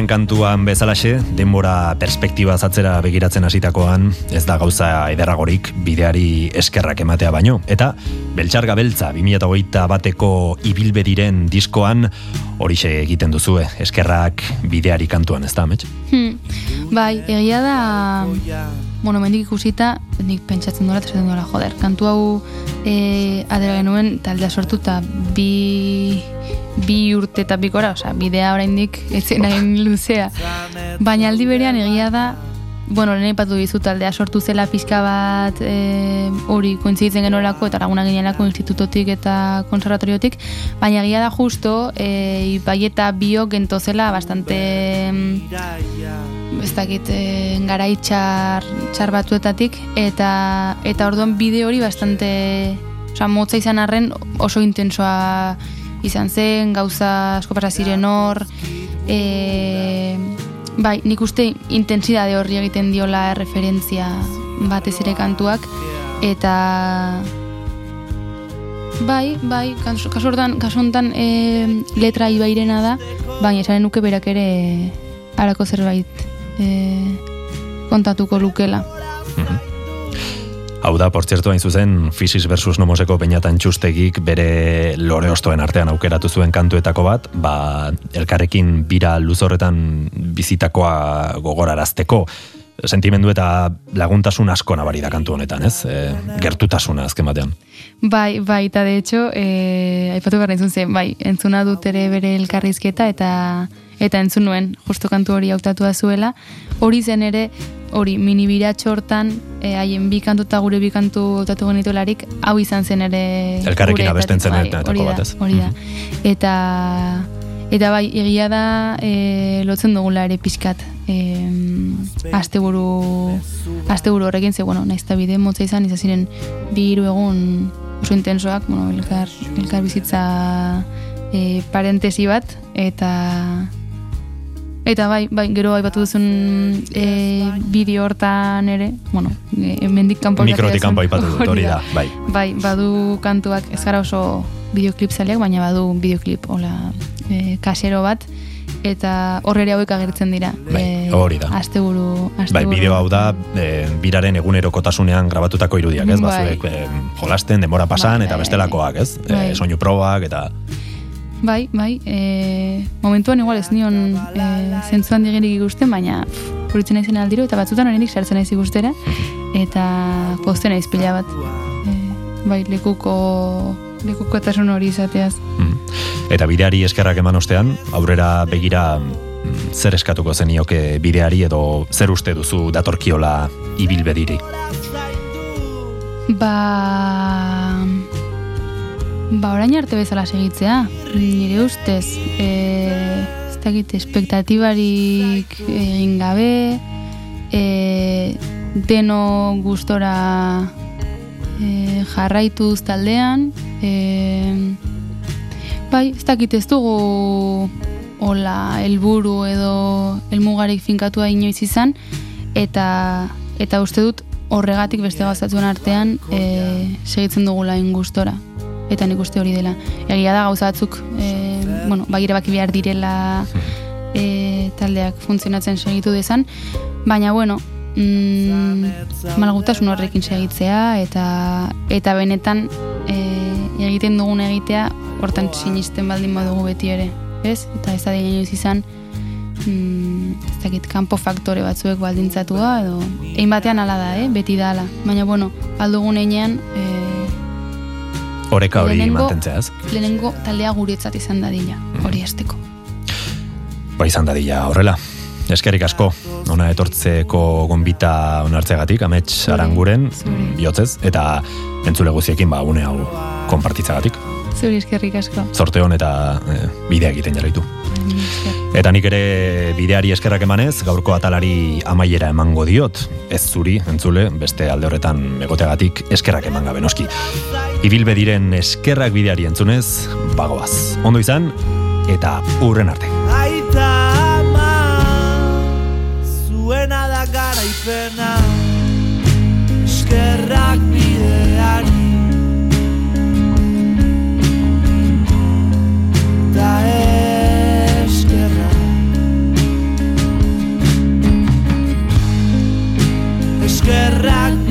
Ruperren kantuan bezalaxe, denbora perspektiba zatzera begiratzen hasitakoan, ez da gauza ederragorik bideari eskerrak ematea baino. Eta Beltxarga Beltza 2008 bateko ibilbediren diskoan horixe egiten duzue, eskerrak bideari kantuan, ez da, amets? Hmm. Bai, egia da, bueno, mendik ikusita, nik pentsatzen dola, eta esaten dola, joder, kantu hau e, adera genuen taldea sortu eta bi, bi urte eta bikora, osea, bidea oraindik etzen hain luzea. Baina aldi berean egia da, bueno, lehen ipatu dizu taldea sortu zela pixka bat e, hori kointziditzen genuelako eta laguna ginelako institutotik eta konservatoriotik, baina egia da justo e, ibai eta biok gentozela bastante mm, ez dakit e, garai txar, txar batzuetatik eta eta orduan bide hori bastante osea, motza izan arren oso intensoa izan zen, gauza asko pasa ziren hor. E, bai, nik uste intensidade horri egiten diola referentzia batez ere kantuak. Eta Bai, bai, kasu hortan, kasu hontan e, letra ibairena da, baina esanen nuke berak ere harako zerbait e, kontatuko lukela. Hau da, portzertu hain zuzen, Fisis versus Nomoseko Peñatan txustegik bere lore ostoen artean aukeratu zuen kantuetako bat, ba, elkarrekin bira luzorretan bizitakoa gogorarazteko sentimendu eta laguntasun asko nabari da kantu honetan, ez? E, gertutasuna azken batean. Bai, bai, eta de hecho, e, aipatu behar zen, bai, entzuna dut ere bere elkarrizketa eta eta entzun nuen, justo kantu hori hautatua zuela, hori zen ere, hori mini biratxo hortan, e, haien bi kantu eta gure bi kantu hautatu genituelarik, hau izan zen ere... Elkarrekin abesten zen bai, etako hori da? Hori da, eta... Eta bai, egia da e, lotzen dugula ere pixkat e, asteburu asteburu horrekin ze bueno, naizta bide motza izan izan ziren bi hiru egun oso intensoak, bueno, elkar, elkar bizitza e, parentesi bat eta eta bai, bai, gero aipatu duzun e, bideo hortan ere, bueno, e, hemendik kanpo Mikrotik kanpo aipatu dut, hori da, bai. Bai, badu kantuak ez gara oso bideoklip zaleak, baina badu bideoklip hola e, kasero bat eta horrere hauek agertzen dira. Bai, hori da. Asteburu, asteburu. Bai, bideo hau da, e, biraren egunerokotasunean grabatutako irudiak, ez? Bai. Bazuek e, jolasten, denbora pasan, Bai, eta bestelakoak, ez? Bai. E, soinu probak, eta... Bai, bai, e, momentuan igual ez nion e, zentzuan digerik ikusten, baina pff, horitzen naizen aldiro, eta batzutan horrenik sartzen naiz ikustera, eta pozten naiz pila bat. E, bai, lekuko, lekuko etasun hori izateaz. Eta bideari eskerrak eman ostean, aurrera begira mm, zer eskatuko zenioke bideari edo zer uste duzu datorkiola ibilbediri. Ba... Ba, orain arte bezala segitzea, nire ustez, e, ez dakit, espektatibarik egin gabe, e, deno gustora e, jarraituz taldean, e, bai, ez dakit ez dugu hola helburu edo helmugarik finkatua inoiz izan, eta, eta uste dut horregatik beste gauzatzen artean e, segitzen dugula ingustora eta nik uste hori dela. Egia da gauza batzuk e, bueno, bagira baki behar direla e, taldeak funtzionatzen segitu dezan, baina bueno, mm, malgutasun horrekin segitzea eta eta benetan e, egiten dugun egitea hortan sinisten baldin badugu beti ere, ez? Eta ez da inoiz izan mm, ez dakit kanpo faktore batzuek baldintzatua edo egin batean ala da, eh? beti da ala. Baina bueno, aldugun einean e, Oreka hori Lehenengo- mantentzea, ez? lehenengo taldea guretzat izan dadila, hori esteko. Ba izan dadila horrela. Eskerik asko, ona etortzeko gonbita onartzeagatik, amets aranguren, bihotzez, eta entzule guziekin ba, une hau konpartitzagatik. Zuri eskerrik asko. Zorte hon eta eh, bidea egiten jarraitu. Eta nik ere bideari eskerrak emanez, gaurko atalari amaiera emango diot, ez zuri, entzule, beste alde horretan egoteagatik eskerrak eman gabe noski. Ibilbe diren eskerrak bideari entzunez, bagoaz. Ondo izan, eta urren arte. Aita ama Zuena da garaipena Eskerrak bideari Eskerrak